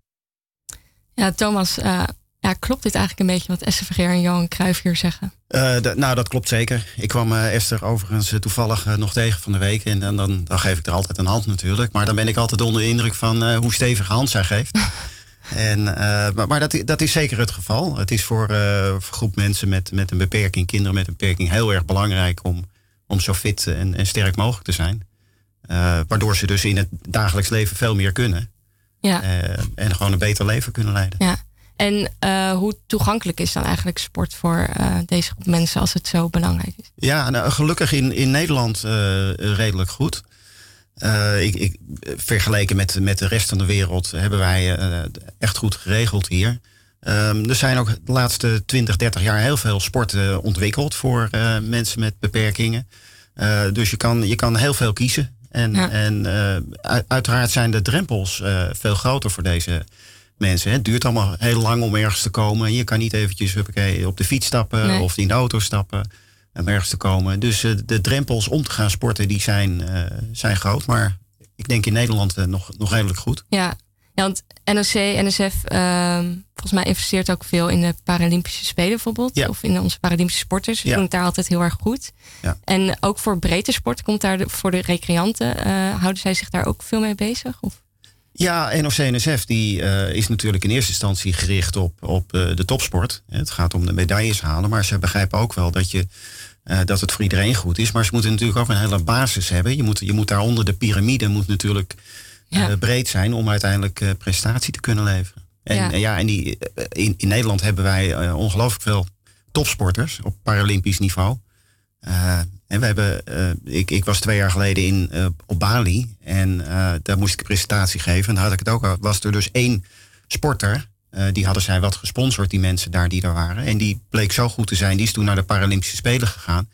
A: Ja, Thomas, eh, ja, klopt dit eigenlijk een beetje wat Esther Vergeer en Johan Cruijff hier zeggen?
D: Eh, nou, dat klopt zeker. Ik kwam eh, Esther overigens toevallig nog tegen van de week. En dan, dan, dan geef ik er altijd een hand natuurlijk. Maar dan ben ik altijd onder de indruk van eh, hoe stevige hand zij geeft. en, eh, maar maar dat, dat is zeker het geval. Het is voor, voor groep mensen met, met een beperking, kinderen met een beperking, heel erg belangrijk om, om zo fit en, en sterk mogelijk te zijn. Eh, waardoor ze dus in het dagelijks leven veel meer kunnen.
A: Ja.
D: En gewoon een beter leven kunnen leiden.
A: Ja. En hoe toegankelijk is dan eigenlijk sport voor deze groep mensen als het zo belangrijk is?
D: Ja, nou, gelukkig in, in Nederland redelijk goed. Uh, ik, ik, vergeleken met, met de rest van de wereld hebben wij uh, echt goed geregeld hier. Um, er zijn ook de laatste 20, 30 jaar heel veel sporten ontwikkeld voor uh, mensen met beperkingen. dus je kan, je kan heel veel kiezen. En, ja. en uiteraard zijn de drempels veel groter voor deze mensen. Het duurt allemaal heel lang om ergens te komen. Je kan niet eventjes op de fiets stappen nee. of in de auto stappen om ergens te komen. Dus uh, de drempels om te gaan sporten die zijn, uh, zijn groot. Maar ik denk in Nederland uh, nog, nog redelijk goed.
A: Ja, ja want NOC, NSF, ehm, volgens mij investeert ook veel in de Paralympische Spelen bijvoorbeeld. Ja. Of in onze Paralympische sporters. Ze ja. doen het daar altijd heel erg goed.
D: Ja.
A: En ook voor breedte sport komt daar de, voor de recreanten. houden zij zich daar ook veel mee bezig? Of?
D: Ja, NOC-NSF die uh, is natuurlijk in eerste instantie gericht op, op uh, de topsport. Het gaat om de medailles halen, maar ze begrijpen ook wel dat, je, uh, dat het voor iedereen goed is. Maar ze moeten natuurlijk ook een hele basis hebben. Je moet, je moet daaronder de piramide moet natuurlijk ja. breed zijn om uiteindelijk prestatie te kunnen leveren. En ja, ja en die, in, in Nederland hebben wij ongelooflijk veel topsporters op Paralympisch niveau. En we hebben, ik, ik was twee jaar geleden in, op Bali en daar moest ik een presentatie geven. En daar had ik het ook was er dus één sporter, die hadden zij wat gesponsord, die mensen daar die er waren. En die bleek zo goed te zijn, die is toen naar de Paralympische Spelen gegaan.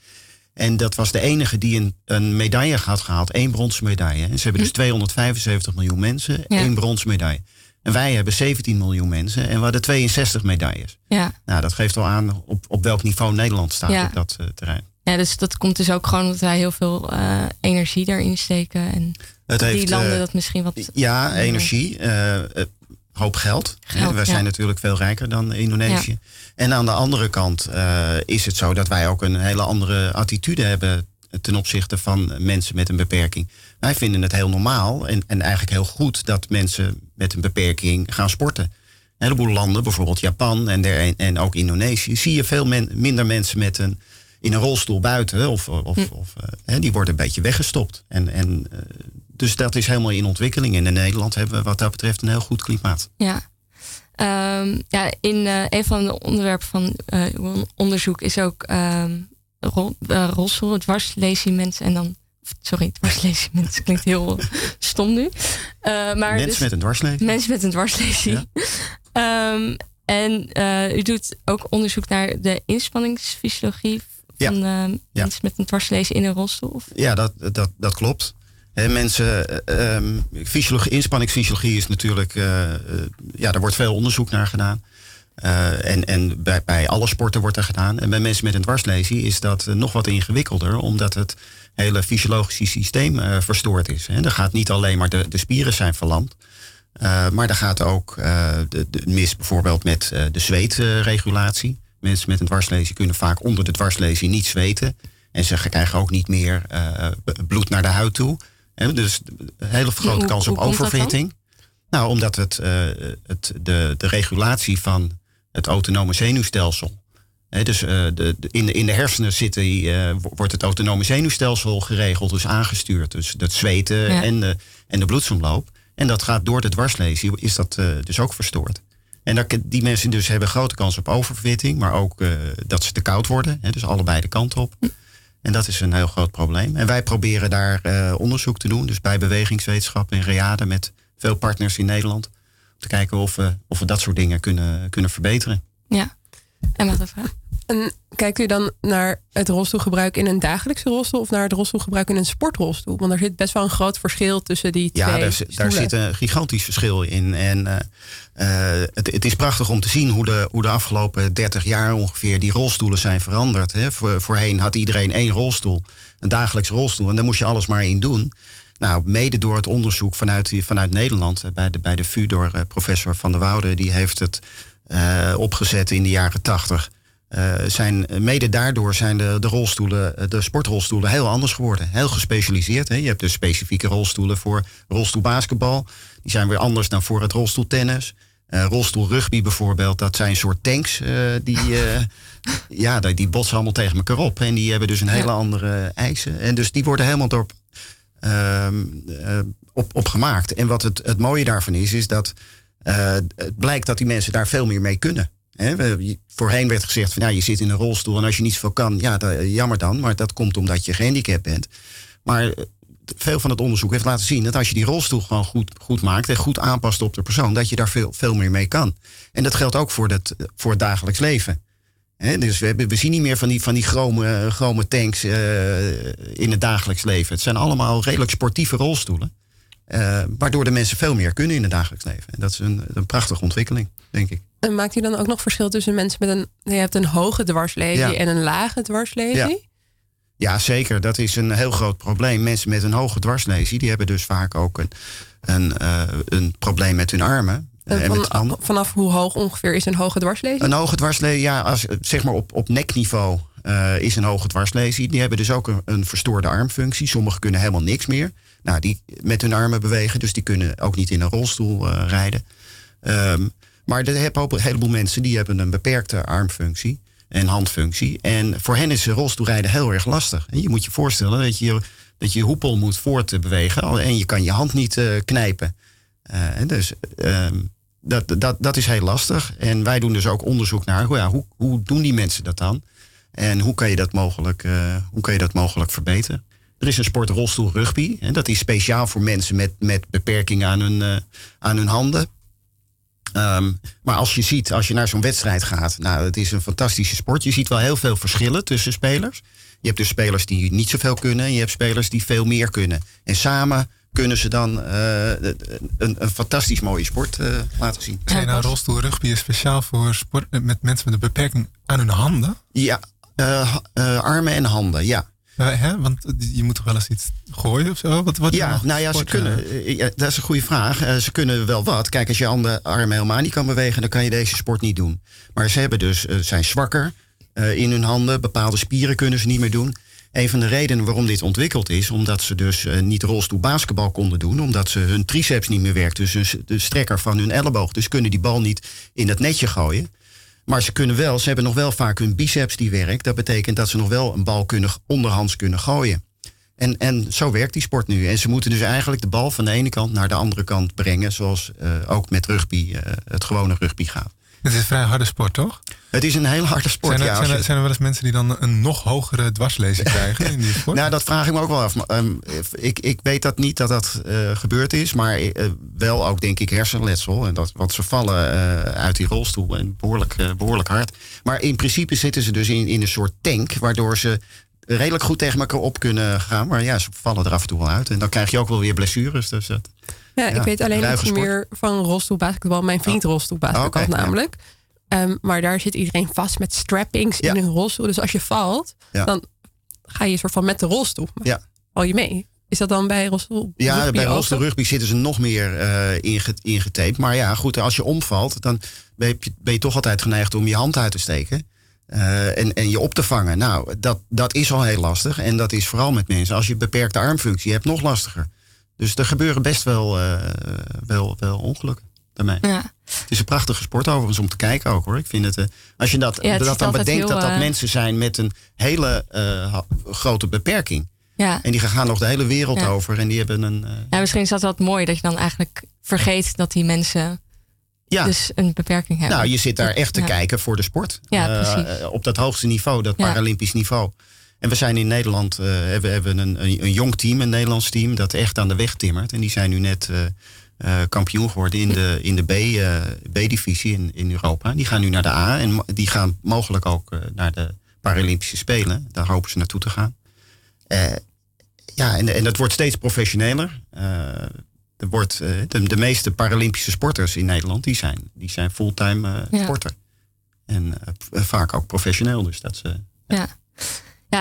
D: En dat was de enige die een, een medaille had gehaald, één bronzen medaille. En ze hebben dus 275 miljoen mensen, ja. één bronzen medaille. En wij hebben 17 miljoen mensen en we hadden 62 medailles.
A: Ja.
D: Nou, dat geeft al aan op, op welk niveau Nederland staat ja. op dat terrein.
A: Ja, dus dat komt dus ook gewoon omdat wij heel veel uh, energie daarin steken. En
D: het
A: die
D: heeft,
A: landen dat misschien wat.
D: Ja, energie. Uh, hoop geld.
A: geld
D: wij
A: ja.
D: zijn natuurlijk veel rijker dan Indonesië. Ja. En aan de andere kant is het zo dat wij ook een hele andere attitude hebben ten opzichte van mensen met een beperking. Wij vinden het heel normaal en, en eigenlijk heel goed dat mensen met een beperking gaan sporten. Een heleboel landen, bijvoorbeeld Japan en, der, en ook Indonesië, zie je veel men, minder mensen met een in een rolstoel buiten. Of, of, hm. of uh, die worden een beetje weggestopt. En, en, uh, dus dat is helemaal in ontwikkeling. En in Nederland hebben we wat dat betreft een heel goed klimaat.
A: Ja. Um, ja, in uh, een van de onderwerpen van uw onderzoek is ook um, rol, rolstoel, dwarslesie mensen en dan. Sorry, dwarslesie mensen klinkt heel stom nu. maar
D: mensen
A: dus,
D: met een dwarslesie.
A: Mensen met een dwarslesie. Ja. um, en u doet ook onderzoek naar de inspanningsfysiologie van ja. uh, ja. mensen met een dwarslezen in een rolstoel? Of?
D: Ja, dat, dat, dat klopt. He, mensen, um, fysiologie, inspanningsfysiologie is natuurlijk, uh, ja, daar wordt veel onderzoek naar gedaan. En en bij, bij alle sporten wordt er gedaan. En bij mensen met een dwarslesie is dat nog wat ingewikkelder, omdat het hele fysiologische systeem verstoord is. He, er gaat niet alleen maar de, de spieren zijn verlamd, maar er gaat ook de, de mis bijvoorbeeld met de zweetregulatie. Mensen met een dwarslesie kunnen vaak onder de dwarslesie niet zweten. En ze krijgen ook niet meer bloed naar de huid toe. Dus een hele grote
A: hoe,
D: kans op
A: hoe
D: overfitting. Nou, omdat het, uh, het, de, de regulatie van het autonome zenuwstelsel. Dus de, de, in, de, in de hersenen zitten, wordt het autonome zenuwstelsel geregeld, dus aangestuurd. Dus het zweten ja. en, de, en de bloedsomloop. En dat gaat door de dwarslesie, is dat dus ook verstoord. En dat, die mensen dus hebben grote kans op oververwitting, maar ook dat ze te koud worden. Hè, dus allebei de kant op. En dat is een heel groot probleem. En wij proberen daar uh, onderzoek te doen, dus bij bewegingswetenschap en READE met veel partners in Nederland. Om te kijken of we, of we dat soort dingen kunnen, kunnen verbeteren.
A: Ja, en wat een vraag.
B: En kijkt u dan naar het rolstoelgebruik in een dagelijkse rolstoel of naar het rolstoelgebruik in een sportrolstoel? Want er zit best wel een groot verschil tussen die twee.
D: Ja, daar, daar zit een gigantisch verschil in. En uh, uh, het, het, is prachtig om te zien hoe de, hoe de afgelopen 30 jaar ongeveer die rolstoelen zijn veranderd. Hè. Voor, voorheen had iedereen één rolstoel, een dagelijks rolstoel, en daar moest je alles maar in doen. Nou, mede door het onderzoek vanuit, vanuit Nederland, bij de, bij de VU, door uh, professor Van der Woude, die heeft het opgezet in de jaren 80. Uh, zijn, mede daardoor zijn de, de rolstoelen, de sportrolstoelen heel anders geworden. Heel gespecialiseerd. Hè. Je hebt dus specifieke rolstoelen voor rolstoelbasketbal. Die zijn weer anders dan voor het rolstoeltennis. Uh, rolstoelrugby bijvoorbeeld, dat zijn soort tanks. Uh, die, ja, die botsen allemaal tegen elkaar op. En die hebben dus een hele andere eisen. En dus die worden helemaal door, op, op gemaakt. En wat het, het mooie daarvan is, is dat het blijkt dat die mensen daar veel meer mee kunnen. He, voorheen werd gezegd van ja, je zit in een rolstoel en als je niet zoveel kan, ja, dat, jammer dan. Maar dat komt omdat je gehandicapt bent. Maar veel van het onderzoek heeft laten zien dat als je die rolstoel gewoon goed, goed maakt en goed aanpast op de persoon, dat je daar veel, veel meer mee kan. En dat geldt ook voor het, voor het dagelijks leven. Dus we, we zien niet meer van die, van die chrome, chrome tanks eh, in het dagelijks leven. Het zijn allemaal redelijk sportieve rolstoelen. eh, waardoor de mensen veel meer kunnen in het dagelijks leven. En dat is een, een prachtige ontwikkeling, denk ik.
B: En maakt u dan ook nog verschil tussen mensen met een... Je hebt een hoge dwarslesie
D: Ja.
B: en een lage dwarslesie?
D: Ja. Ja, zeker. Dat is een heel groot probleem. Mensen met een hoge dwarslesie, die hebben dus vaak ook een, een, eh, een probleem met hun armen.
B: En van-
D: handen.
B: vanaf hoe hoog ongeveer is een hoge dwarslesie?
D: Een hoge dwarslesie, ja, als, zeg maar op, op nekniveau eh, is een hoge dwarslesie. Die hebben dus ook een, een verstoorde armfunctie. Sommigen kunnen helemaal niks meer. Nou, die met hun armen bewegen, dus die kunnen ook niet in een rolstoel eh, rijden. Ehm, maar er hebben ook een heleboel mensen die hebben een beperkte armfunctie en handfunctie. En voor hen is rolstoelrijden heel erg lastig. Je moet je voorstellen dat je dat je hoepel moet voortbewegen en je kan je hand niet eh, knijpen. Eh, dus ehm, dat, dat, dat is heel lastig. En wij doen dus ook onderzoek naar hoe, ja, hoe, hoe doen die mensen dat dan? En hoe kan je dat mogelijk, eh, hoe kan je dat mogelijk verbeteren? Er is een sport rolstoel rugby. En dat is speciaal voor mensen met, met beperkingen aan hun, aan hun handen. Ehm, maar als je ziet, als je naar zo'n wedstrijd gaat, nou, het is een fantastische sport. Je ziet wel heel veel verschillen tussen spelers. Je hebt dus spelers die niet zoveel kunnen, en je hebt spelers die veel meer kunnen. En samen kunnen ze dan eh, een, een fantastisch mooie sport eh, laten zien.
E: Zijn nou rolstoel rugby is speciaal voor sport met mensen met een beperking aan hun handen?
D: Ja, eh, armen en handen, ja.
E: Eh, hè? Want je moet toch wel eens iets gooien of zo? Wat, wat
D: ja, nou ja, ze kunnen,
E: eh?
D: ja, dat is een goede vraag. Eh, ze kunnen wel wat. Kijk, als je andere armen helemaal niet kan bewegen, dan kan je deze sport niet doen. Maar ze hebben dus, eh, zijn zwakker in hun handen. Bepaalde spieren kunnen ze niet meer doen. Een van de redenen waarom dit ontwikkeld is, omdat ze dus niet rolstoel basketbal konden doen, omdat ze hun triceps niet meer werkt, dus hun- de strekker van hun elleboog. Dus kunnen die bal niet in dat netje gooien. Maar ze kunnen wel, ze hebben nog wel vaak hun biceps die werkt. Dat betekent dat ze nog wel een bal kunnen, onderhands kunnen gooien. En, en zo werkt die sport nu. En ze moeten dus eigenlijk de bal van de ene kant naar de andere kant brengen. Zoals eh, ook met rugby, eh, het gewone rugby gaat.
E: Het is een vrij harde sport, toch?
D: Het is een heel harde sport.
E: Zijn er,
D: ja,
E: zijn, er, zijn er wel eens mensen die dan een nog hogere dwarslezing krijgen in die sport?
D: Nou, dat vraag ik me ook wel af. Ehm, ik, ik weet dat niet dat dat eh, gebeurd is. Maar eh, wel ook, denk ik, hersenletsel. En dat, want ze vallen eh, uit die rolstoel en behoorlijk, eh, behoorlijk hard. Maar in principe zitten ze dus in, in een soort tank. Waardoor ze redelijk goed tegen elkaar op kunnen gaan. Maar ja, ze vallen er af en toe wel uit. En dan krijg je ook wel weer blessures. Dus dat,
B: Ja, ik weet alleen iets meer van rolstoelbasketbal. Mijn vriend rolstoelbasketbal
D: Oké, ja.
B: namelijk. Ehm, maar daar zit iedereen vast met strappings in hun rolstoel. Dus als je valt, dan ga je soort van met de rolstoel.
D: Ja.
B: Val je mee? Is dat dan bij rolstoel?
D: Ja, bij rolstoel rugby zitten ze nog meer eh inge- ingetaped. Maar ja, goed, als je omvalt, dan ben je, ben je toch altijd geneigd om je hand uit te steken. eh, en, en je op te vangen. Nou, dat, dat is al heel lastig. En dat is vooral met mensen. Als je beperkte armfunctie hebt, nog lastiger. Dus er gebeuren best wel, eh, wel, wel ongelukken daarmee.
A: Ja.
D: Het is een prachtige sport overigens om te kijken ook hoor. Ik vind het, eh, als je dat,
A: Ja,
D: dan bedenkt
A: heel,
D: dat dat
A: eh,
D: mensen zijn met een hele grote beperking.
A: Ja.
D: En die gaan nog de hele wereld
A: Ja.
D: over. En die hebben een,
A: ja, misschien is dat wel mooi dat je dan eigenlijk vergeet dat die mensen
D: Ja.
A: dus een beperking hebben.
D: Nou, je zit daar echt te
A: Ja.
D: kijken voor de sport.
A: Ja, precies.
D: op dat hoogste niveau, dat
A: Ja.
D: Paralympisch niveau. En we zijn in Nederland, eh, hebben, hebben een, een, een jong team, een Nederlands team, dat echt aan de weg timmert. En die zijn nu net eh, eh, kampioen geworden in de, in de B, B-divisie in, in Europa. Die gaan nu naar de A en die gaan mogelijk ook naar de Paralympische Spelen. Daar hopen ze naartoe te gaan. Ja, en, en dat wordt steeds professioneler. Er wordt, de, de meeste Paralympische sporters in Nederland, die zijn, die zijn fulltime
A: Ja.
D: sporter. En vaak ook professioneel. Dus dat ze.
A: Ja, ja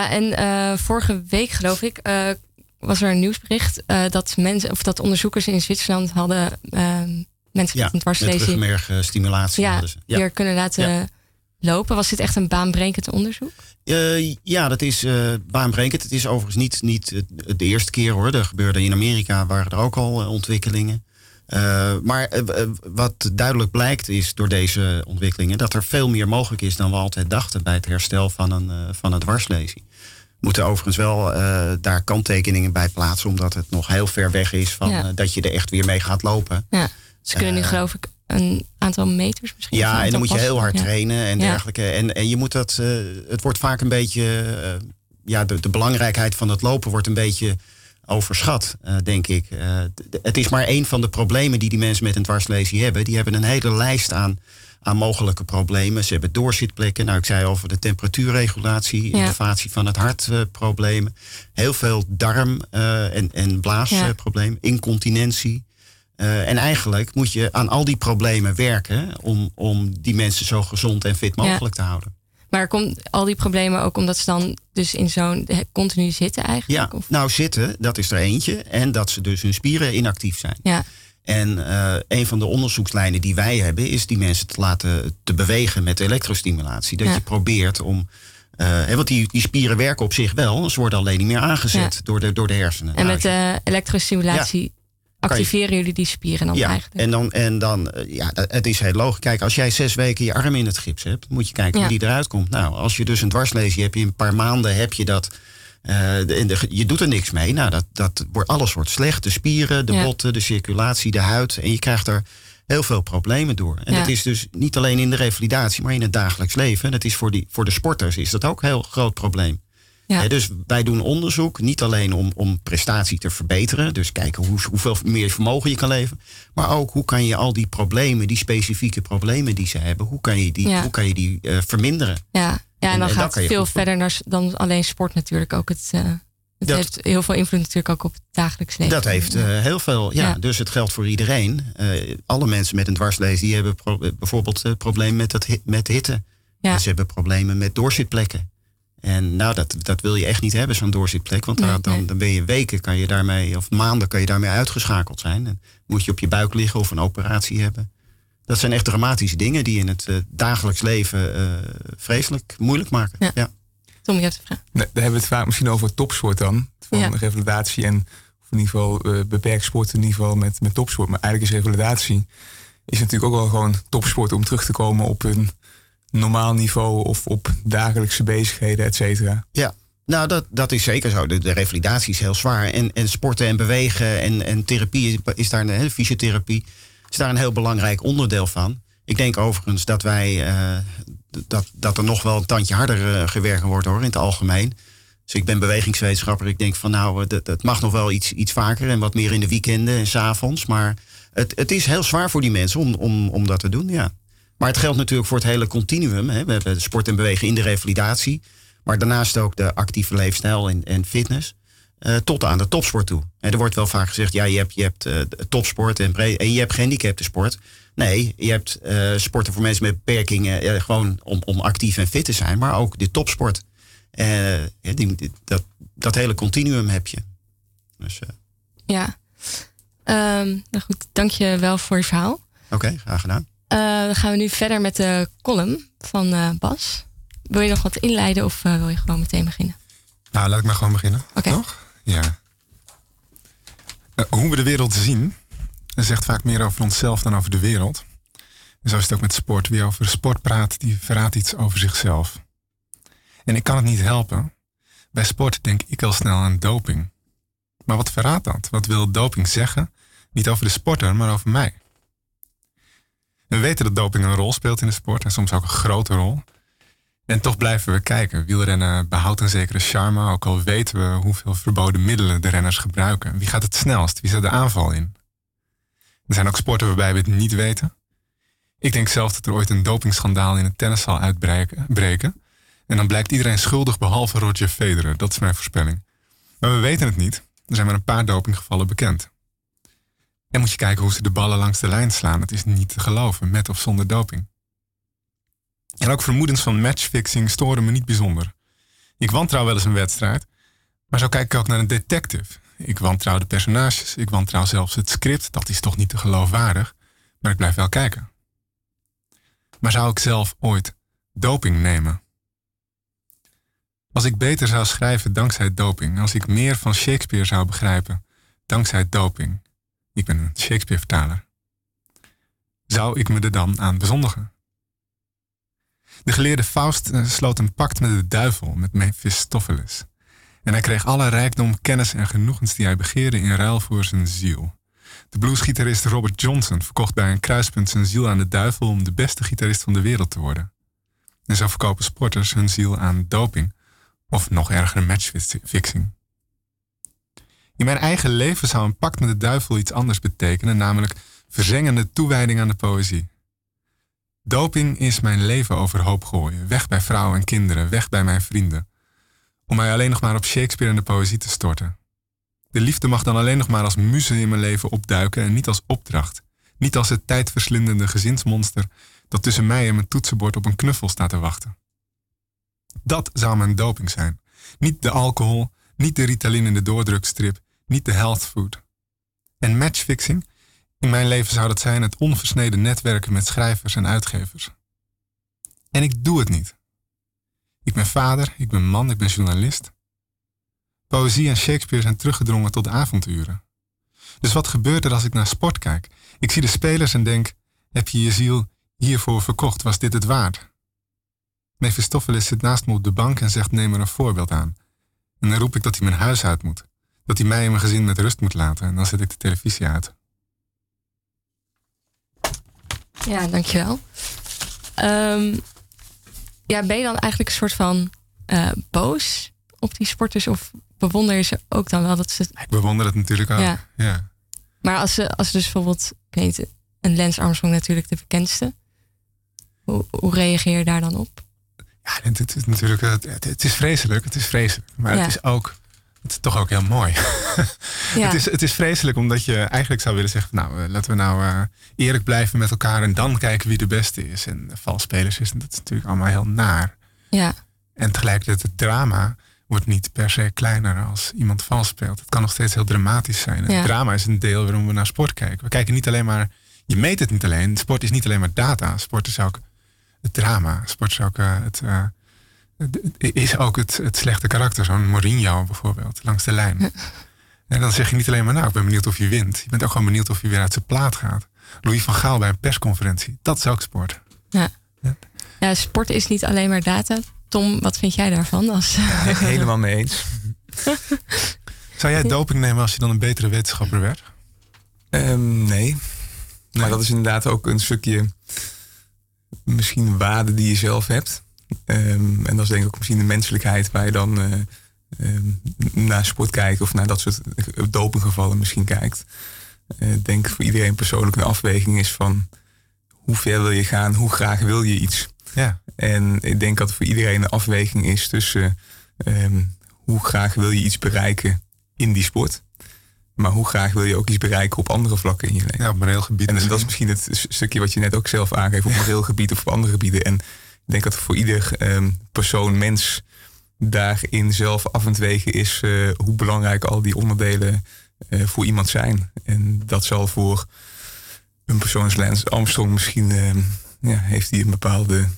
A: en eh, vorige week geloof ik eh, was er een nieuwsbericht eh, dat mensen of dat onderzoekers in Zwitserland hadden ehm, mensen
D: Ja,
A: met een
D: met
A: dwarslesie
D: rugmergstimulatie.
A: ja,
D: ze. Ja.
A: weer kunnen laten
D: Ja.
A: lopen. Was dit echt een baanbrekend onderzoek?
D: Ja, dat is baanbrekend. Het is overigens niet, niet de eerste keer hoor. Er gebeurde in Amerika waren er ook al ontwikkelingen. Eh, maar eh, eh, wat duidelijk blijkt is door deze ontwikkelingen dat er veel meer mogelijk is dan we altijd dachten bij het herstel van een, eh, van een dwarslesie. We moeten overigens wel daar kanttekeningen bij plaatsen, omdat het nog heel ver weg is van
A: Ja.
D: dat je er echt weer mee gaat lopen.
A: Ja, ze kunnen nu geloof ik een aantal meters misschien.
D: Ja, en dan moet je heel hard
A: Ja.
D: trainen en dergelijke. En, en je moet dat, het wordt vaak een beetje, ja, de, de belangrijkheid van het lopen wordt een beetje overschat, uh, denk ik. Uh, het is maar één van de problemen die die mensen met een dwarslesie hebben. Die hebben een hele lijst aan, aan mogelijke problemen. Ze hebben doorzitplekken. Nou, ik zei over de temperatuurregulatie, ja. innovatie van het hartproblemen. Heel veel darm- en, en blaasproblemen, ja. incontinentie. Uh, en eigenlijk moet je aan al die problemen werken om, om die mensen zo gezond en fit mogelijk ja. te houden.
A: Maar komt al die problemen ook omdat ze dan dus in zo'n continu zitten eigenlijk?
D: Ja, of? nou zitten, dat is er eentje. En dat ze dus hun spieren inactief zijn.
A: Ja.
D: En uh, een van de onderzoekslijnen die wij hebben, is die mensen te laten te bewegen met elektrostimulatie. Dat
A: Ja.
D: je probeert om. eh, hè, want die, die spieren werken op zich wel, ze worden alleen niet meer aangezet
A: Ja.
D: door, de, door de hersenen.
A: En met uh, elektrostimulatie activeren jullie die spieren dan
D: ja,
A: eigenlijk?
D: en dan, en dan eh, ja, het is heel logisch. Kijk, als jij zes weken je arm in het gips hebt, moet je kijken
A: Ja.
D: hoe die eruit komt. Nou, als je dus een dwarslesie hebt, in een paar maanden heb je dat. eh, de- je doet er niks mee. Nou, dat, dat wordt, alles wordt slecht. De spieren, de
A: Ja.
D: botten, de circulatie, de huid. En je krijgt er heel veel problemen door. En dat is dus niet alleen in de revalidatie, maar in het dagelijks leven. En dat is voor, die, voor de sporters is dat ook een heel groot probleem.
A: Ja.
D: Dus wij doen onderzoek niet alleen om, om prestatie te verbeteren, dus kijken hoe, hoeveel meer vermogen je kan leveren, maar ook hoe kan je al die problemen, die specifieke problemen die ze hebben, hoe kan je die,
A: Ja.
D: hoe kan je die eh, verminderen?
A: Ja, ja en,
D: En-
A: dan
D: en dan
A: gaat het veel verder naar, dan alleen sport natuurlijk ook. Het, eh, het
D: Dat-
A: heeft heel veel invloed natuurlijk ook op het dagelijks leven.
D: Dat heeft eh, heel veel, ja. Dus het geldt voor iedereen. Eh, alle mensen met een dwarslezen die hebben pro- bijvoorbeeld problemen met, het, hi- met hitte.
A: Ja.
D: En ze hebben problemen met doorzitplekken. En nou, dat, dat wil je echt niet hebben, zo'n doorzitplek. Want
A: Nee,
D: daar- dan,
A: nee.
D: dan ben je weken, kan je daarmee, of maanden kan je daarmee uitgeschakeld zijn. En moet je op je buik liggen of een operatie hebben. Dat zijn echt dramatische dingen die in het eh, dagelijks leven eh, vreselijk moeilijk maken.
A: Ja.
D: ja.
A: Tom, je hebt een vraag.
C: Nee, daar hebben we het vaak misschien over topsport dan. Van
A: Ja.
C: revalidatie en of in ieder geval eh, beperkt sport in ieder geval met, met topsport. Maar eigenlijk is revalidatie is natuurlijk ook wel gewoon topsport om terug te komen op een normaal niveau of op dagelijkse bezigheden, et cetera.
D: Ja, nou dat, dat is zeker zo. De, revalidatie is heel zwaar. En, en sporten en bewegen en, en therapie is, daar een fysiotherapie is daar een heel belangrijk onderdeel van. Ik denk overigens dat wij eh, dat, dat er nog wel een tandje harder eh, gewerkt wordt hoor, in het algemeen. Dus ik ben bewegingswetenschapper. Ik denk van nou, dat, dat mag nog wel iets, iets vaker en wat meer in de weekenden en 's avonds. Maar het, het is heel zwaar voor die mensen om, om, om dat te doen, ja. Maar het geldt natuurlijk voor het hele continuum. Hè. We hebben sport en bewegen in de revalidatie. Maar daarnaast ook de actieve leefstijl en, en fitness. eh, tot aan de topsport toe. En er wordt wel vaak gezegd, ja, je hebt, je hebt eh, topsport en, en je hebt gehandicapte sport. Nee, je hebt eh, sporten voor mensen met beperkingen, gewoon om, om actief en fit te zijn, maar ook de topsport. Ja, die, die- dat, dat hele continuum heb je. Dus,
A: Ja. Ehm, nou goed, dank je wel voor je verhaal.
D: Oké, graag gedaan.
A: Eh, dan gaan we nu verder met de column van eh, Bas. Wil je nog wat inleiden of eh, wil je gewoon meteen beginnen?
E: Nou, laat ik maar gewoon beginnen.
A: Oké.
E: Toch? Ja. Hoe we de wereld zien, zegt vaak meer over onszelf dan over de wereld. En zo is het ook met sport. Wie over sport praat, die verraadt iets over zichzelf. En ik kan het niet helpen. Bij sport denk ik al snel aan doping. Maar wat verraadt dat? Wat wil doping zeggen? Niet over de sporter, maar over mij. We weten dat doping een rol speelt in de sport en soms ook een grote rol. En toch blijven we kijken. Wielrennen behoudt een zekere charme, ook al weten we hoeveel verboden middelen de renners gebruiken. Wie gaat het snelst? Wie zet de aanval in? Er zijn ook sporten waarbij we het niet weten. Ik denk zelf dat er ooit een dopingschandaal in een tennis zal uitbreken. breken. En dan blijkt iedereen schuldig behalve Roger Federer. Dat is mijn voorspelling. Maar we weten het niet. Er zijn maar een paar dopinggevallen bekend. En moet je kijken hoe ze de ballen langs de lijn slaan. Het is niet te geloven, met of zonder doping. En ook vermoedens van matchfixing storen me niet bijzonder. Ik wantrouw wel eens een wedstrijd, maar zo kijk ik ook naar een detective. Ik wantrouw de personages, ik wantrouw zelfs het script. Dat is toch niet te geloofwaardig, maar ik blijf wel kijken. Maar zou ik zelf ooit doping nemen? Als ik beter zou schrijven dankzij doping, als ik meer van Shakespeare zou begrijpen dankzij doping, ik ben een Shakespeare-vertaler, zou ik me er dan aan bezondigen? De geleerde Faust eh, sloot een pact met de duivel, met Mephistopheles. En hij kreeg alle rijkdom, kennis en genoegens die hij begeerde in ruil voor zijn ziel. De bluesgitarist Robert Johnson verkocht bij een kruispunt zijn ziel aan de duivel om de beste gitarist van de wereld te worden. En zo verkopen sporters hun ziel aan doping, of nog erger matchfixing. In mijn eigen leven zou een pact met de duivel iets anders betekenen, namelijk verzengende toewijding aan de poëzie. Doping is mijn leven overhoop gooien, weg bij vrouwen en kinderen, weg bij mijn vrienden. Om mij alleen nog maar op Shakespeare en de poëzie te storten. De liefde mag dan alleen nog maar als muze in mijn leven opduiken en niet als opdracht. Niet als het tijdverslindende gezinsmonster dat tussen mij en mijn toetsenbord op een knuffel staat te wachten. Dat zou mijn doping zijn. Niet de alcohol, niet de Ritalin in de doordrukstrip, niet de health food. En matchfixing? In mijn leven zou dat zijn het onversneden netwerken met schrijvers en uitgevers. En ik doe het niet. Ik ben vader, ik ben man, ik ben journalist. Poëzie en Shakespeare zijn teruggedrongen tot avonturen. Dus wat gebeurt er als ik naar sport kijk? Ik zie de spelers en denk: heb je je ziel hiervoor verkocht? Was dit het waard? Mephistopheles zit naast me op de bank en zegt: neem er een voorbeeld aan. En dan roep ik dat hij mijn huis uit moet. Dat hij mij en mijn gezin met rust moet laten. En dan zet ik de televisie uit.
A: Ja, dankjewel. Um, ja, ben je dan eigenlijk een soort van uh, boos op die sporters? Of bewonder je ze ook dan wel dat ze...
E: Ik bewonder het natuurlijk ook, ja. ja.
A: Maar als ze, als ze dus bijvoorbeeld, ik weet een Lance Armstrong natuurlijk de bekendste. Hoe, hoe reageer je daar dan op?
E: Ja, het, is natuurlijk, het, het, is vreselijk, het is vreselijk. Maar het is ook, het is toch ook heel mooi. ja. het, is, het is vreselijk omdat je eigenlijk zou willen zeggen, nou, eh, laten we nou uh, eerlijk blijven met elkaar en dan kijken wie de beste is. En valspelers is dat is natuurlijk allemaal heel naar.
A: Ja.
E: En tegelijkertijd het drama wordt niet per se kleiner als iemand vals speelt. Het kan nog steeds heel dramatisch zijn. Het drama is een deel waarom we naar sport kijken. We kijken niet alleen maar, je meet het niet alleen. Sport is niet alleen maar data. Sport is ook het drama. Sport is ook uh, het, uh, is ook het, het slechte karakter. Zo'n Mourinho bijvoorbeeld, langs de lijn. En dan zeg je niet alleen maar, nou, ik ben benieuwd of je wint. Je bent ook gewoon benieuwd of je weer uit zijn plaat gaat. Louis van Gaal bij een persconferentie. Dat is ook sport.
A: Ja. ja. ja sport is niet alleen maar data. Tom, wat vind jij daarvan? Als...
C: helemaal mee eens.
E: Zou jij doping nemen als je dan een betere wetenschapper werd?
C: Um, nee. Maar dat is inderdaad ook een stukje misschien waarde die je zelf hebt. Um, en dat is denk ik ook misschien de menselijkheid waar je dan uh, um, naar sport kijkt of naar dat soort dopinggevallen misschien kijkt. Ik uh, denk voor iedereen persoonlijk een afweging is van hoe ver wil je gaan, hoe graag wil je iets.
E: Ja.
C: En ik denk dat voor iedereen een afweging is tussen um, hoe graag wil je iets bereiken in die sport. Maar hoe graag wil je ook iets bereiken op andere vlakken in je leven?
E: Ja, op moreel gebied.
C: En dat is misschien het stukje wat je net ook zelf aangeeft op moreel gebied of op andere gebieden. En ik denk dat voor ieder um, persoon, mens, daarin zelf af en wegen is uh, hoe belangrijk al die onderdelen uh, voor iemand zijn. En dat zal voor een persoon als Lance Armstrong misschien uh, ja, heeft hij een bepaalde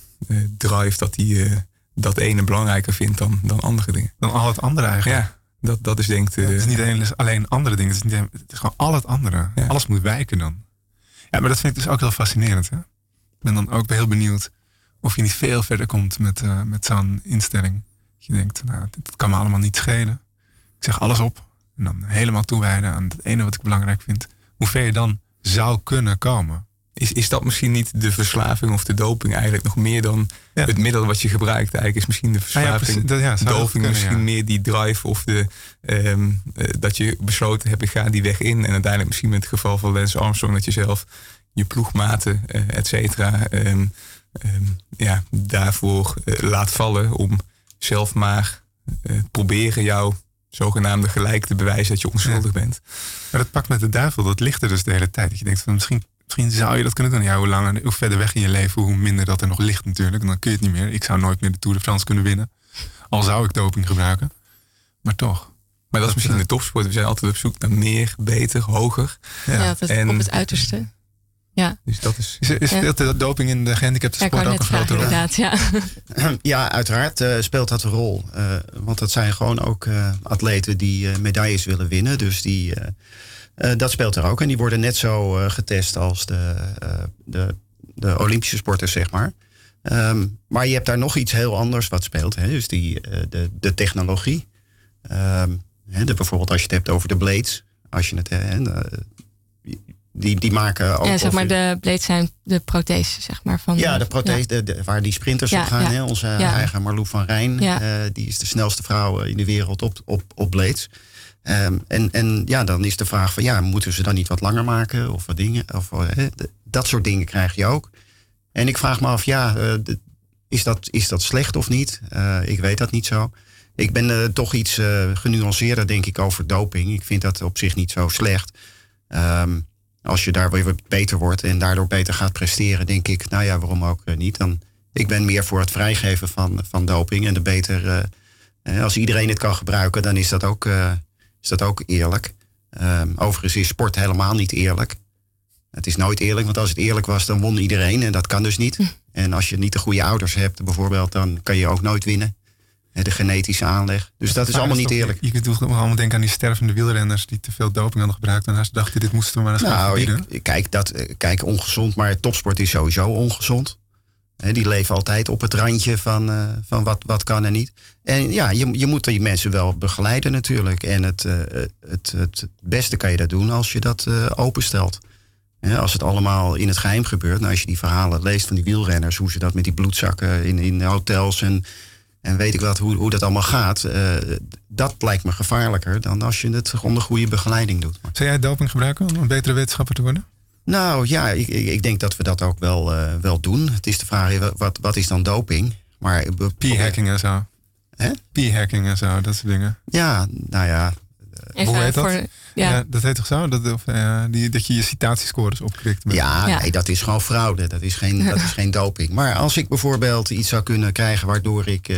C: drive dat hij dat ene belangrijker vindt dan, dan andere dingen.
E: Dan al het andere eigenlijk.
C: Ja. Dat, dat is denk ik...
E: het is niet alleen, alleen andere dingen. Het is, niet, het is gewoon al het andere. Alles moet wijken dan. Ja, maar dat vind ik dus ook heel fascinerend. Hè? Ik ben dan ook heel benieuwd of je niet veel verder komt met, uh, met zo'n instelling. Je denkt, nou, dit kan me allemaal niet schelen. Ik zeg alles op. En dan helemaal toewijden aan het ene wat ik belangrijk vind. Hoe ver je dan zou kunnen komen.
C: Is, is dat misschien niet de verslaving of de doping eigenlijk nog meer dan het middel wat je gebruikt? Eigenlijk is misschien de verslaving,
E: ja, ja,
C: doping
E: kunnen,
C: misschien meer die drive of de, um, uh, dat je besloten hebt, ik ga die weg in. En uiteindelijk misschien met het geval van Lance Armstrong dat je zelf je ploegmaten, uh, et cetera, um, ja, daarvoor uh, laat vallen om zelf maar proberen jouw zogenaamde gelijk te bewijzen dat je onschuldig bent.
E: Maar dat pakt met de duivel, dat ligt er dus de hele tijd. Dat je denkt van misschien Misschien zou je dat kunnen doen. Ja, hoe langer, hoe verder weg in je leven, hoe minder dat er nog ligt natuurlijk. dan kun je het niet meer. Ik zou nooit meer de Tour de France kunnen winnen. Al zou ik doping gebruiken. Maar toch.
C: Maar dat is misschien de topsport. We zijn altijd op zoek naar meer, beter, hoger.
A: Ja, ja dat en, op het uiterste. Ja.
C: Dus dat is.
E: Is, is speelt de doping in de gehandicapte sport ja, ook een grote rol?
A: Inderdaad, ja.
D: ja, uiteraard uh, speelt dat een rol. Uh, want dat zijn gewoon ook uh, atleten die medailles willen winnen. Dus die uh, dat speelt er ook. En die worden net zo uh, getest als de, uh, de, de Olympische sporters, zeg maar. Um, maar je hebt daar nog iets heel anders wat speelt. Hè? Dus die, de, de technologie. Um, hè, de, bijvoorbeeld als je het hebt over de blades. Als je het, hè, die, die maken ook...
A: Ja, zeg maar, de blades zijn de prothese, zeg maar. Van
D: ja, de prothese, ja. Waar die sprinters ja, op gaan. Ja. Hè? Onze eigen Marloes van Rijn. die is de snelste vrouw in de wereld op, op, op blades. Ehm, en, en ja, dan is de vraag van ja, moeten ze dan niet wat langer maken? Of wat dingen? Of, eh, dat soort dingen krijg je ook. En ik vraag me af, ja, eh, is, dat, is dat slecht of niet? Eh, ik weet dat niet zo. Ik ben eh, toch iets eh, genuanceerder, denk ik, over doping. Ik vind dat op zich niet zo slecht. Ehm, als je daar weer beter wordt en daardoor beter gaat presteren, denk ik, nou ja, waarom ook eh, niet? Dan, ik ben meer voor het vrijgeven van, van doping en de beter. eh, eh, als iedereen het kan gebruiken, dan is dat ook, is dat ook eerlijk. Ehm, overigens is sport helemaal niet eerlijk. Het is nooit eerlijk, want als het eerlijk was, dan won iedereen. En dat kan dus niet. En als je niet de goede ouders hebt, bijvoorbeeld, dan kan je ook nooit winnen. De genetische aanleg. Dus dat is allemaal niet
E: toch-
D: eerlijk.
E: Je kunt toch allemaal denken aan die stervende wielrenners die te veel doping hadden gebruikt. En ze dachten, dit moesten we maar eens gaan
D: Nou,
E: verbieden.
D: ik, kijk, dat, eh, kijk, ongezond, maar topsport is sowieso ongezond. Die leven altijd op het randje van, eh, van wat, wat kan en niet. En ja, je, je moet die mensen wel begeleiden natuurlijk. En het, eh, het, het beste kan je dat doen als je dat eh, openstelt. Als het allemaal in het geheim gebeurt. Nou, als je die verhalen leest van die wielrenners, hoe ze dat met die bloedzakken in, in hotels en, en weet ik wat, hoe, hoe dat allemaal gaat. eh, dat lijkt me gevaarlijker dan als je het onder goede begeleiding doet.
E: Zou jij doping gebruiken om een betere wetenschapper te worden?
D: Nou ja, ik, ik, denk dat we dat ook wel, eh, wel doen. Het is de vraag, eh, wat, wat is dan doping? Maar
E: P-hacking en zo.
D: Hè?
E: P-hacking en zo, dat soort dingen.
D: Ja, nou ja.
A: Even
E: Hoe heet dat?
A: voor- ja.
E: dat heet toch zo? Dat, of, eh, die, dat je je citatiescores opkrikt. met-
D: Ja,
A: Ja.
D: Nee, dat is gewoon fraude. Dat is, geen, dat is geen doping. Maar als ik bijvoorbeeld iets zou kunnen krijgen waardoor ik eh,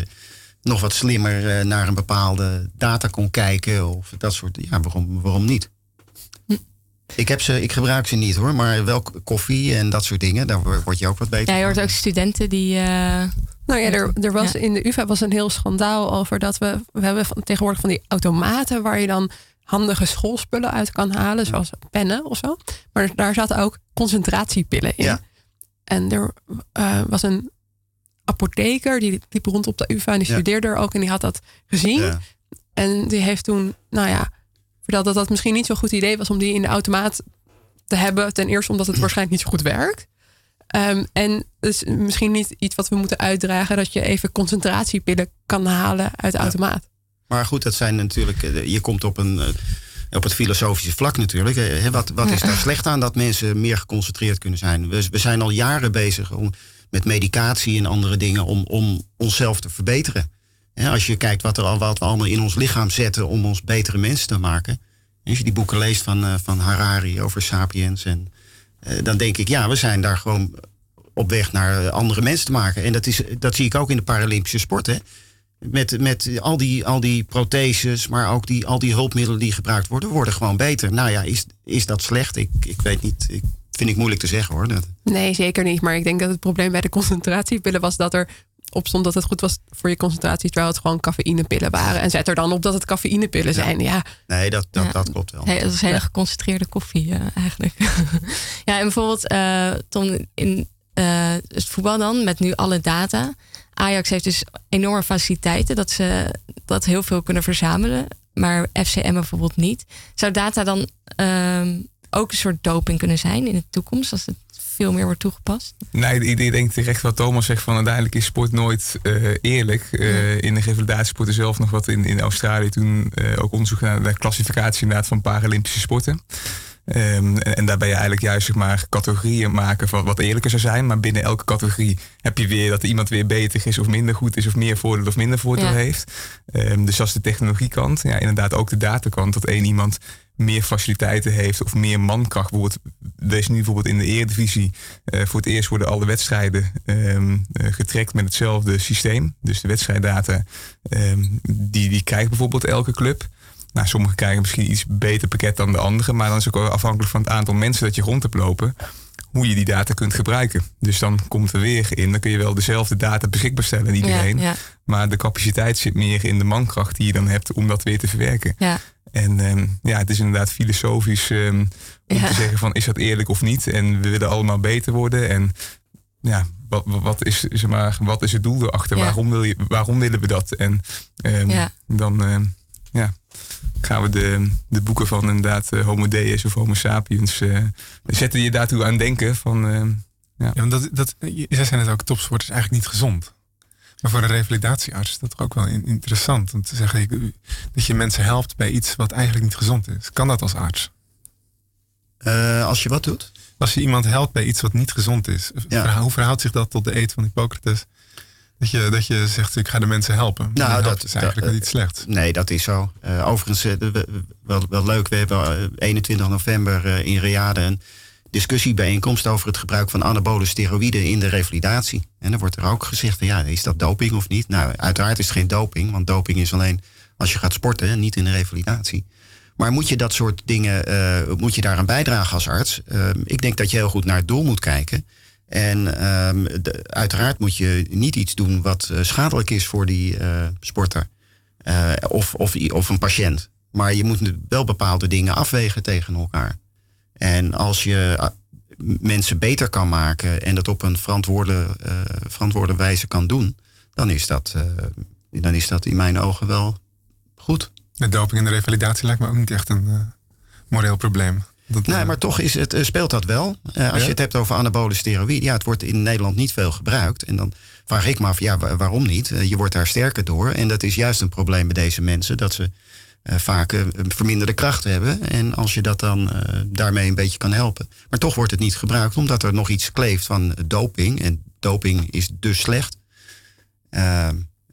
D: nog wat slimmer eh, naar een bepaalde data kon kijken of dat soort, ja, waarom, waarom niet? Ik, heb ze, ik gebruik ze niet hoor, maar wel koffie en dat soort dingen, daar wo- word je ook wat beter.
A: Ja, je hoort ook studenten die.
B: Nou ja, er, er was
A: Ja.
B: in de UvA was een heel schandaal over dat we... We hebben van, tegenwoordig van die automaten waar je dan handige schoolspullen uit kan halen. Zoals pennen of zo. Maar daar zaten ook concentratiepillen in.
D: Ja.
B: En er eh, was een apotheker, die liep rond op de UvA en die
D: Ja.
B: studeerde er ook. En die had dat gezien.
D: Ja.
B: En die heeft toen, nou ja, verteld dat dat misschien niet zo'n goed idee was om die in de automaat te hebben. Ten eerste omdat het waarschijnlijk niet zo goed werkt. Ehm, en dus misschien niet iets wat we moeten uitdragen, dat je even concentratiepillen kan halen uit de automaat.
D: Maar goed, dat zijn natuurlijk. eh, Je komt op een. eh, Op het filosofische vlak natuurlijk. hè, Wat, wat is daar slecht aan dat mensen meer geconcentreerd kunnen zijn? We, we zijn al jaren bezig om, met medicatie en andere dingen om, om onszelf te verbeteren. Hè, Als je kijkt wat, er al, wat we allemaal in ons lichaam zetten om ons betere mensen te maken. Als je die boeken leest van, eh, van Harari over sapiens. En, dan denk ik, ja, we zijn daar gewoon op weg naar eh, andere mensen te maken. En dat, is, dat zie ik ook in de Paralympische sport. Hè. Met, met al, die, al die protheses, maar ook die, al die hulpmiddelen die gebruikt worden, worden gewoon beter. Nou ja, is, is dat slecht? Ik, ik weet niet. Ik, vind ik moeilijk te zeggen hoor.
B: Nee, zeker niet. Maar ik denk dat het probleem bij de concentratiepillen was dat er op stond dat het goed was voor je concentratie, terwijl het gewoon cafeïnepillen waren. En zet er dan op dat het cafeïnepillen zijn. Ja,
D: nee, dat, dat,
A: Ja.
D: dat klopt wel.
A: Hey, dat is hele geconcentreerde koffie eh, eigenlijk. ja, en bijvoorbeeld eh, Tom, in eh, het voetbal dan, met nu alle data. Ajax heeft dus enorme faciliteiten dat ze dat heel veel kunnen verzamelen. Maar FCM bijvoorbeeld niet. Zou data dan ehm, ook een soort doping kunnen zijn in de toekomst als het veel meer wordt toegepast?
C: Nee, ik, denk terecht wat Thomas zegt van uiteindelijk is sport nooit eh, eerlijk. Eh, in de revalidatiesport is zelf nog wat in, in Australië toen eh, ook onderzoek naar de klassificatie inderdaad van Paralympische sporten. Ehm, en, en daar ben je eigenlijk juist zeg maar, categorieën maken van wat eerlijker zou zijn. Maar binnen elke categorie heb je weer dat iemand weer beter is of minder goed is of meer voordeel of minder voordeel
A: Ja.
C: heeft. Ehm, dus dat is de technologiekant. Ja, inderdaad ook de datakant. Dat één iemand meer faciliteiten heeft of meer mankracht. Bijvoorbeeld, er is nu bijvoorbeeld in de Eredivisie eh, voor het eerst worden alle wedstrijden ehm, eh, getrekt met hetzelfde systeem. Dus de wedstrijddata, die, die krijgt bijvoorbeeld elke club. Nou, sommigen krijgen misschien iets beter pakket dan de anderen. Maar dan is het ook afhankelijk van het aantal mensen dat je rond hebt lopen. Hoe je die data kunt gebruiken. Dus dan komt er weer in. Dan kun je wel dezelfde data beschikbaar stellen aan iedereen.
A: Ja, ja.
C: Maar de capaciteit zit meer in de mankracht die je dan hebt om dat weer te verwerken.
A: Ja.
C: En ehm, ja, het is inderdaad filosofisch ehm, om te zeggen van is dat eerlijk of niet. En we willen allemaal beter worden. En ja, wat, is, zeg maar, wat is het doel erachter?
A: Ja.
C: Waarom, wil je, waarom willen we dat? En ehm,
A: Ja.
C: dan ja, gaan we de, de boeken van inderdaad eh, Homo Deus of Homo Sapiens... eh, zetten je daartoe aan denken van... ehm, ja.
E: Ja, want dat, dat, jij zei net ook, topsport is eigenlijk niet gezond. En voor een revalidatiearts is dat toch ook wel interessant om te zeggen dat je mensen helpt bij iets wat eigenlijk niet gezond is. Kan dat als arts?
D: Uh, als je wat doet?
E: Als je iemand helpt bij iets wat niet gezond is. Hoe verhoudt zich dat tot de eet van Hippocrates? Dat je, dat je zegt, ik ga de mensen helpen. Nou, dat is eigenlijk niet slecht.
D: Nee, dat is zo. Uh, overigens, uh, wel, wel leuk. We hebben 21 november in Riade een discussiebijeenkomst over het gebruik van anabole steroïden in de revalidatie. En dan wordt er ook gezegd, ja, is dat doping of niet? Nou, uiteraard is het geen doping, want doping is alleen als je gaat sporten, niet in de revalidatie. Maar moet je dat soort dingen, moet je daaraan bijdragen als arts? Uh, ik denk dat je heel goed naar het doel moet kijken. En de, uiteraard moet je niet iets doen wat uh, schadelijk is voor die sporter of, of, of een patiënt. Maar je moet wel bepaalde dingen afwegen tegen elkaar. En als je mensen beter kan maken en dat op een verantwoorde, verantwoorde wijze kan doen, dan is, dat, dan is dat in mijn ogen wel goed.
E: De doping in de revalidatie lijkt me ook niet echt een moreel probleem.
D: Dat, nee, maar toch is het, uh, speelt dat wel. Uh, als je het hebt over anabole steroïden, ja, het wordt in Nederland niet veel gebruikt. En dan vraag ik me af, ja, waarom niet? je wordt daar sterker door. En dat is juist een probleem bij deze mensen, dat ze vaak verminderde kracht hebben. En als je dat dan daarmee een beetje kan helpen. Maar toch wordt het niet gebruikt, omdat er nog iets kleeft van doping. En doping is dus slecht.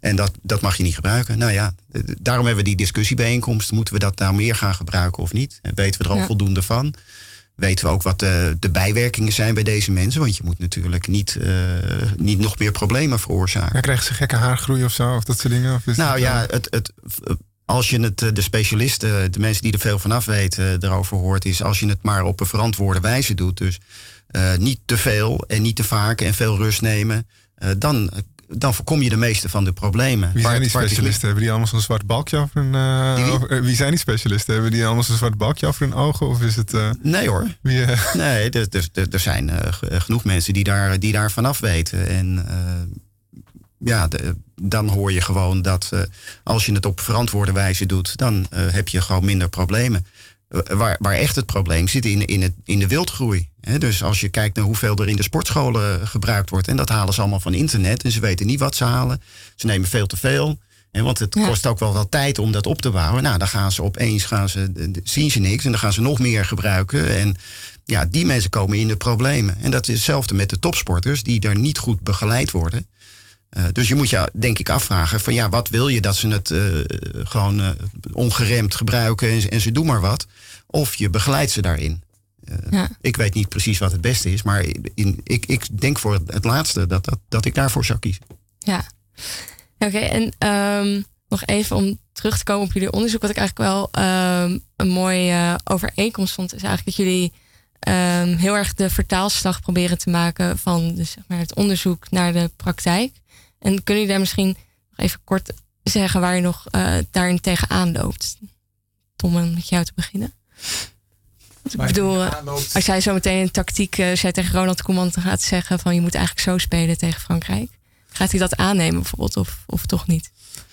D: En dat, dat mag je niet gebruiken. Nou ja, daarom hebben we die discussiebijeenkomst. Moeten we dat nou meer gaan gebruiken of niet? Weten we er al voldoende van? Weten we ook wat de, de, bijwerkingen zijn bij deze mensen? Want je moet natuurlijk niet, uh, niet nog meer problemen veroorzaken.
E: Ja, krijgen ze gekke haargroei of zo? Of dat soort dingen? Of
D: is nou ja, het, het, als je het, de specialisten, de mensen die er veel van af weten, erover hoort, is als je het maar op een verantwoorde wijze doet. Dus uh, niet te veel en niet te vaak en veel rust nemen. Uh, dan dan voorkom je de meeste van de problemen.
E: Wie zijn die specialisten? Hebben die allemaal zo'n zwart balkje over hun... Uh, wie zijn die specialisten? Hebben die allemaal zo'n zwart balkje over hun ogen? Of is het... Uh,
D: nee hoor. Wie, nee, er, er, er zijn genoeg mensen die daar, die daar vanaf weten. En ja, de, dan hoor je gewoon dat als je het op verantwoorde wijze doet... dan heb je gewoon minder problemen. Waar, waar echt het probleem zit in, in, het, in de wildgroei. dus als je kijkt naar hoeveel er in de sportscholen gebruikt wordt. En dat halen ze allemaal van internet. En ze weten niet wat ze halen. Ze nemen veel te veel. want het kost ook wel wat tijd om dat op te bouwen. Nou, dan gaan ze opeens, gaan ze, zien ze niks. En dan gaan ze nog meer gebruiken. En ja, die mensen komen in de problemen. En dat is hetzelfde met de topsporters. Die daar niet goed begeleid worden. Uh, dus je moet je denk ik afvragen van ja, wat wil je dat ze het uh, gewoon uh, ongeremd gebruiken en, en, ze doen maar wat. Of je begeleidt ze daarin. Ja. Ik weet niet precies wat het beste is, maar in, ik, ik denk voor het laatste dat, dat, dat ik daarvoor zou kiezen.
A: Ja, oké. en um, nog even om terug te komen op jullie onderzoek. Wat ik eigenlijk wel um, een mooie overeenkomst vond, is eigenlijk dat jullie um, heel erg de vertaalslag proberen te maken van dus, zeg maar, het onderzoek naar de praktijk. En kunnen jullie daar misschien nog even kort zeggen waar je nog uh, daarin tegenaan loopt? Tom, om met jou te beginnen. ik bedoel, eh, als jij zo meteen een tactiek, jij tegen Ronald Koeman gaat zeggen van je moet eigenlijk zo spelen tegen Frankrijk. Gaat hij dat aannemen bijvoorbeeld of, of toch niet?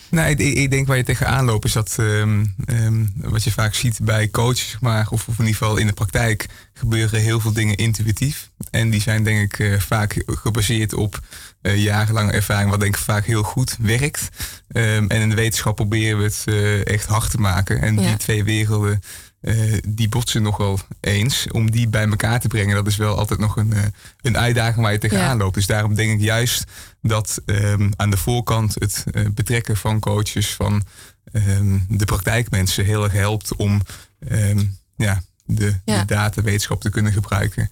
C: Nee, ik, ik, denk waar je tegenaan loopt is dat um, um, wat je vaak ziet bij coaches, maar, of, of in ieder geval in de praktijk, gebeuren heel veel dingen intuïtief. En die zijn denk ik uh, vaak gebaseerd op uh, jarenlange ervaring, wat denk ik vaak heel goed werkt. Um, en in de wetenschap proberen we het uh, echt hard te maken. En ja. die twee werelden uh, die botsen nogal eens. Om die bij elkaar te brengen, dat is wel altijd nog een, uh, een uitdaging waar je tegenaan ja. loopt. Dus daarom denk ik juist dat um, aan de voorkant het uh, betrekken van coaches, van um, de praktijkmensen heel erg helpt om um, ja, de, ja. de datawetenschap te kunnen gebruiken.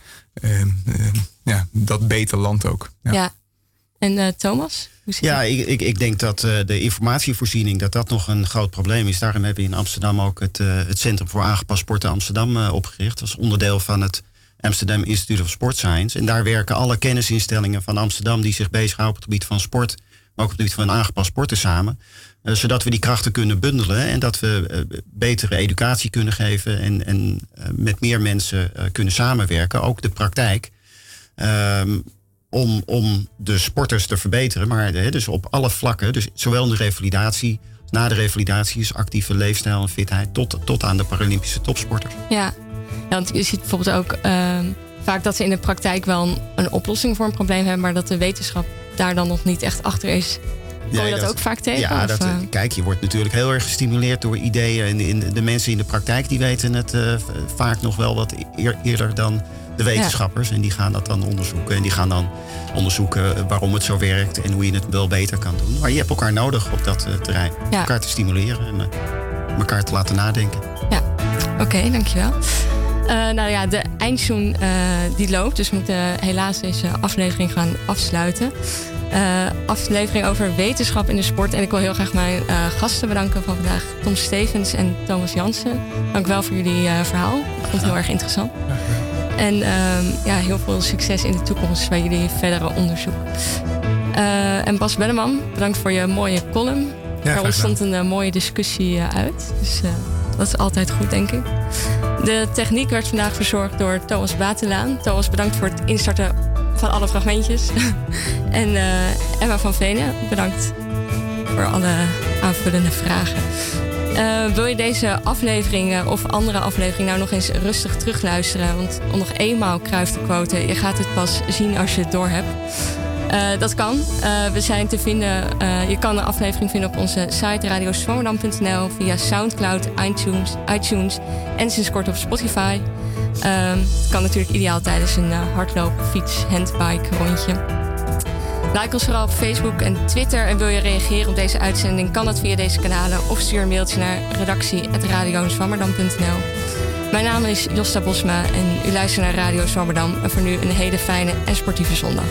C: Ja, dat beter land ook.
A: Ja. ja. En Thomas?
D: Ja, ik, ik, ik, denk dat uh, de informatievoorziening dat dat nog een groot probleem is. Daarom hebben we in Amsterdam ook het, uh, het Centrum voor Aangepast Sporten Amsterdam uh, opgericht. Dat is onderdeel van het Amsterdam Institute of Sport Science. En daar werken alle kennisinstellingen van Amsterdam die zich bezighouden op het gebied van sport, maar ook op het gebied van aangepast sporten samen. Zodat we die krachten kunnen bundelen en dat we betere educatie kunnen geven en, en met meer mensen kunnen samenwerken. Ook de praktijk. Ehm, om, om de sporters te verbeteren. Maar dus op alle vlakken, dus zowel in de revalidatie, na de revalidatie is actieve leefstijl en fitheid, tot, tot aan de Paralympische topsporters.
A: Ja, ja want je ziet bijvoorbeeld ook uh, vaak dat ze in de praktijk wel een, oplossing voor een probleem hebben, maar dat de wetenschap daar dan nog niet echt achter is Kom je dat, ook vaak tegen?
D: Ja, dat,
A: eh?
D: kijk, je wordt natuurlijk heel erg gestimuleerd door ideeën. En in, de mensen in de praktijk die weten het eh, vaak nog wel wat eer- eerder dan de wetenschappers. En die gaan dat dan onderzoeken. En die gaan dan onderzoeken eh, waarom het zo werkt en hoe je het wel beter kan doen. Maar je hebt elkaar nodig op dat terrein.
A: Ja.
D: Elkaar te stimuleren en elkaar te laten nadenken.
A: Oké, dankjewel. Eh nou ja, de eindzoen die loopt, dus we moeten helaas deze aflevering gaan afsluiten. Eh, aflevering over wetenschap in de sport. En ik wil heel graag mijn eh, gasten bedanken van vandaag. Tom Stevens en Thomas Jansen. Dank wel voor jullie eh, verhaal. Ik vond het heel erg interessant. En ehm, ja, heel veel succes in de toekomst bij jullie verdere onderzoek. En Bas Belleman, bedankt voor je mooie column.
E: graag
A: er ontstond een mooie discussie uit. Dus dat is altijd goed, denk ik. De techniek werd vandaag verzorgd door Thomas Batelaan. Thomas, bedankt voor het instarten van alle fragmentjes. en eh, Emma van Venen, bedankt voor alle aanvullende vragen. Eh, wil je deze aflevering of andere aflevering nou nog eens rustig terugluisteren? Want om nog eenmaal kruif te quoten, je gaat het pas zien als je het door Eh, dat kan. Eh, we zijn te vinden. eh, je kan de aflevering vinden op onze site radioswammerdam.nl via Soundcloud, iTunes, iTunes en sinds kort op Spotify. Ehm, het kan natuurlijk ideaal tijdens een hardloop, fiets, handbike rondje. Like ons vooral op Facebook en Twitter. En wil je reageren op deze uitzending, kan dat via deze kanalen of stuur een mailtje naar redactie.radioswammerdam.nl. Mijn naam is Josta Bosma en u luistert naar Radio Zwammerdam. En voor nu een hele fijne en sportieve zondag.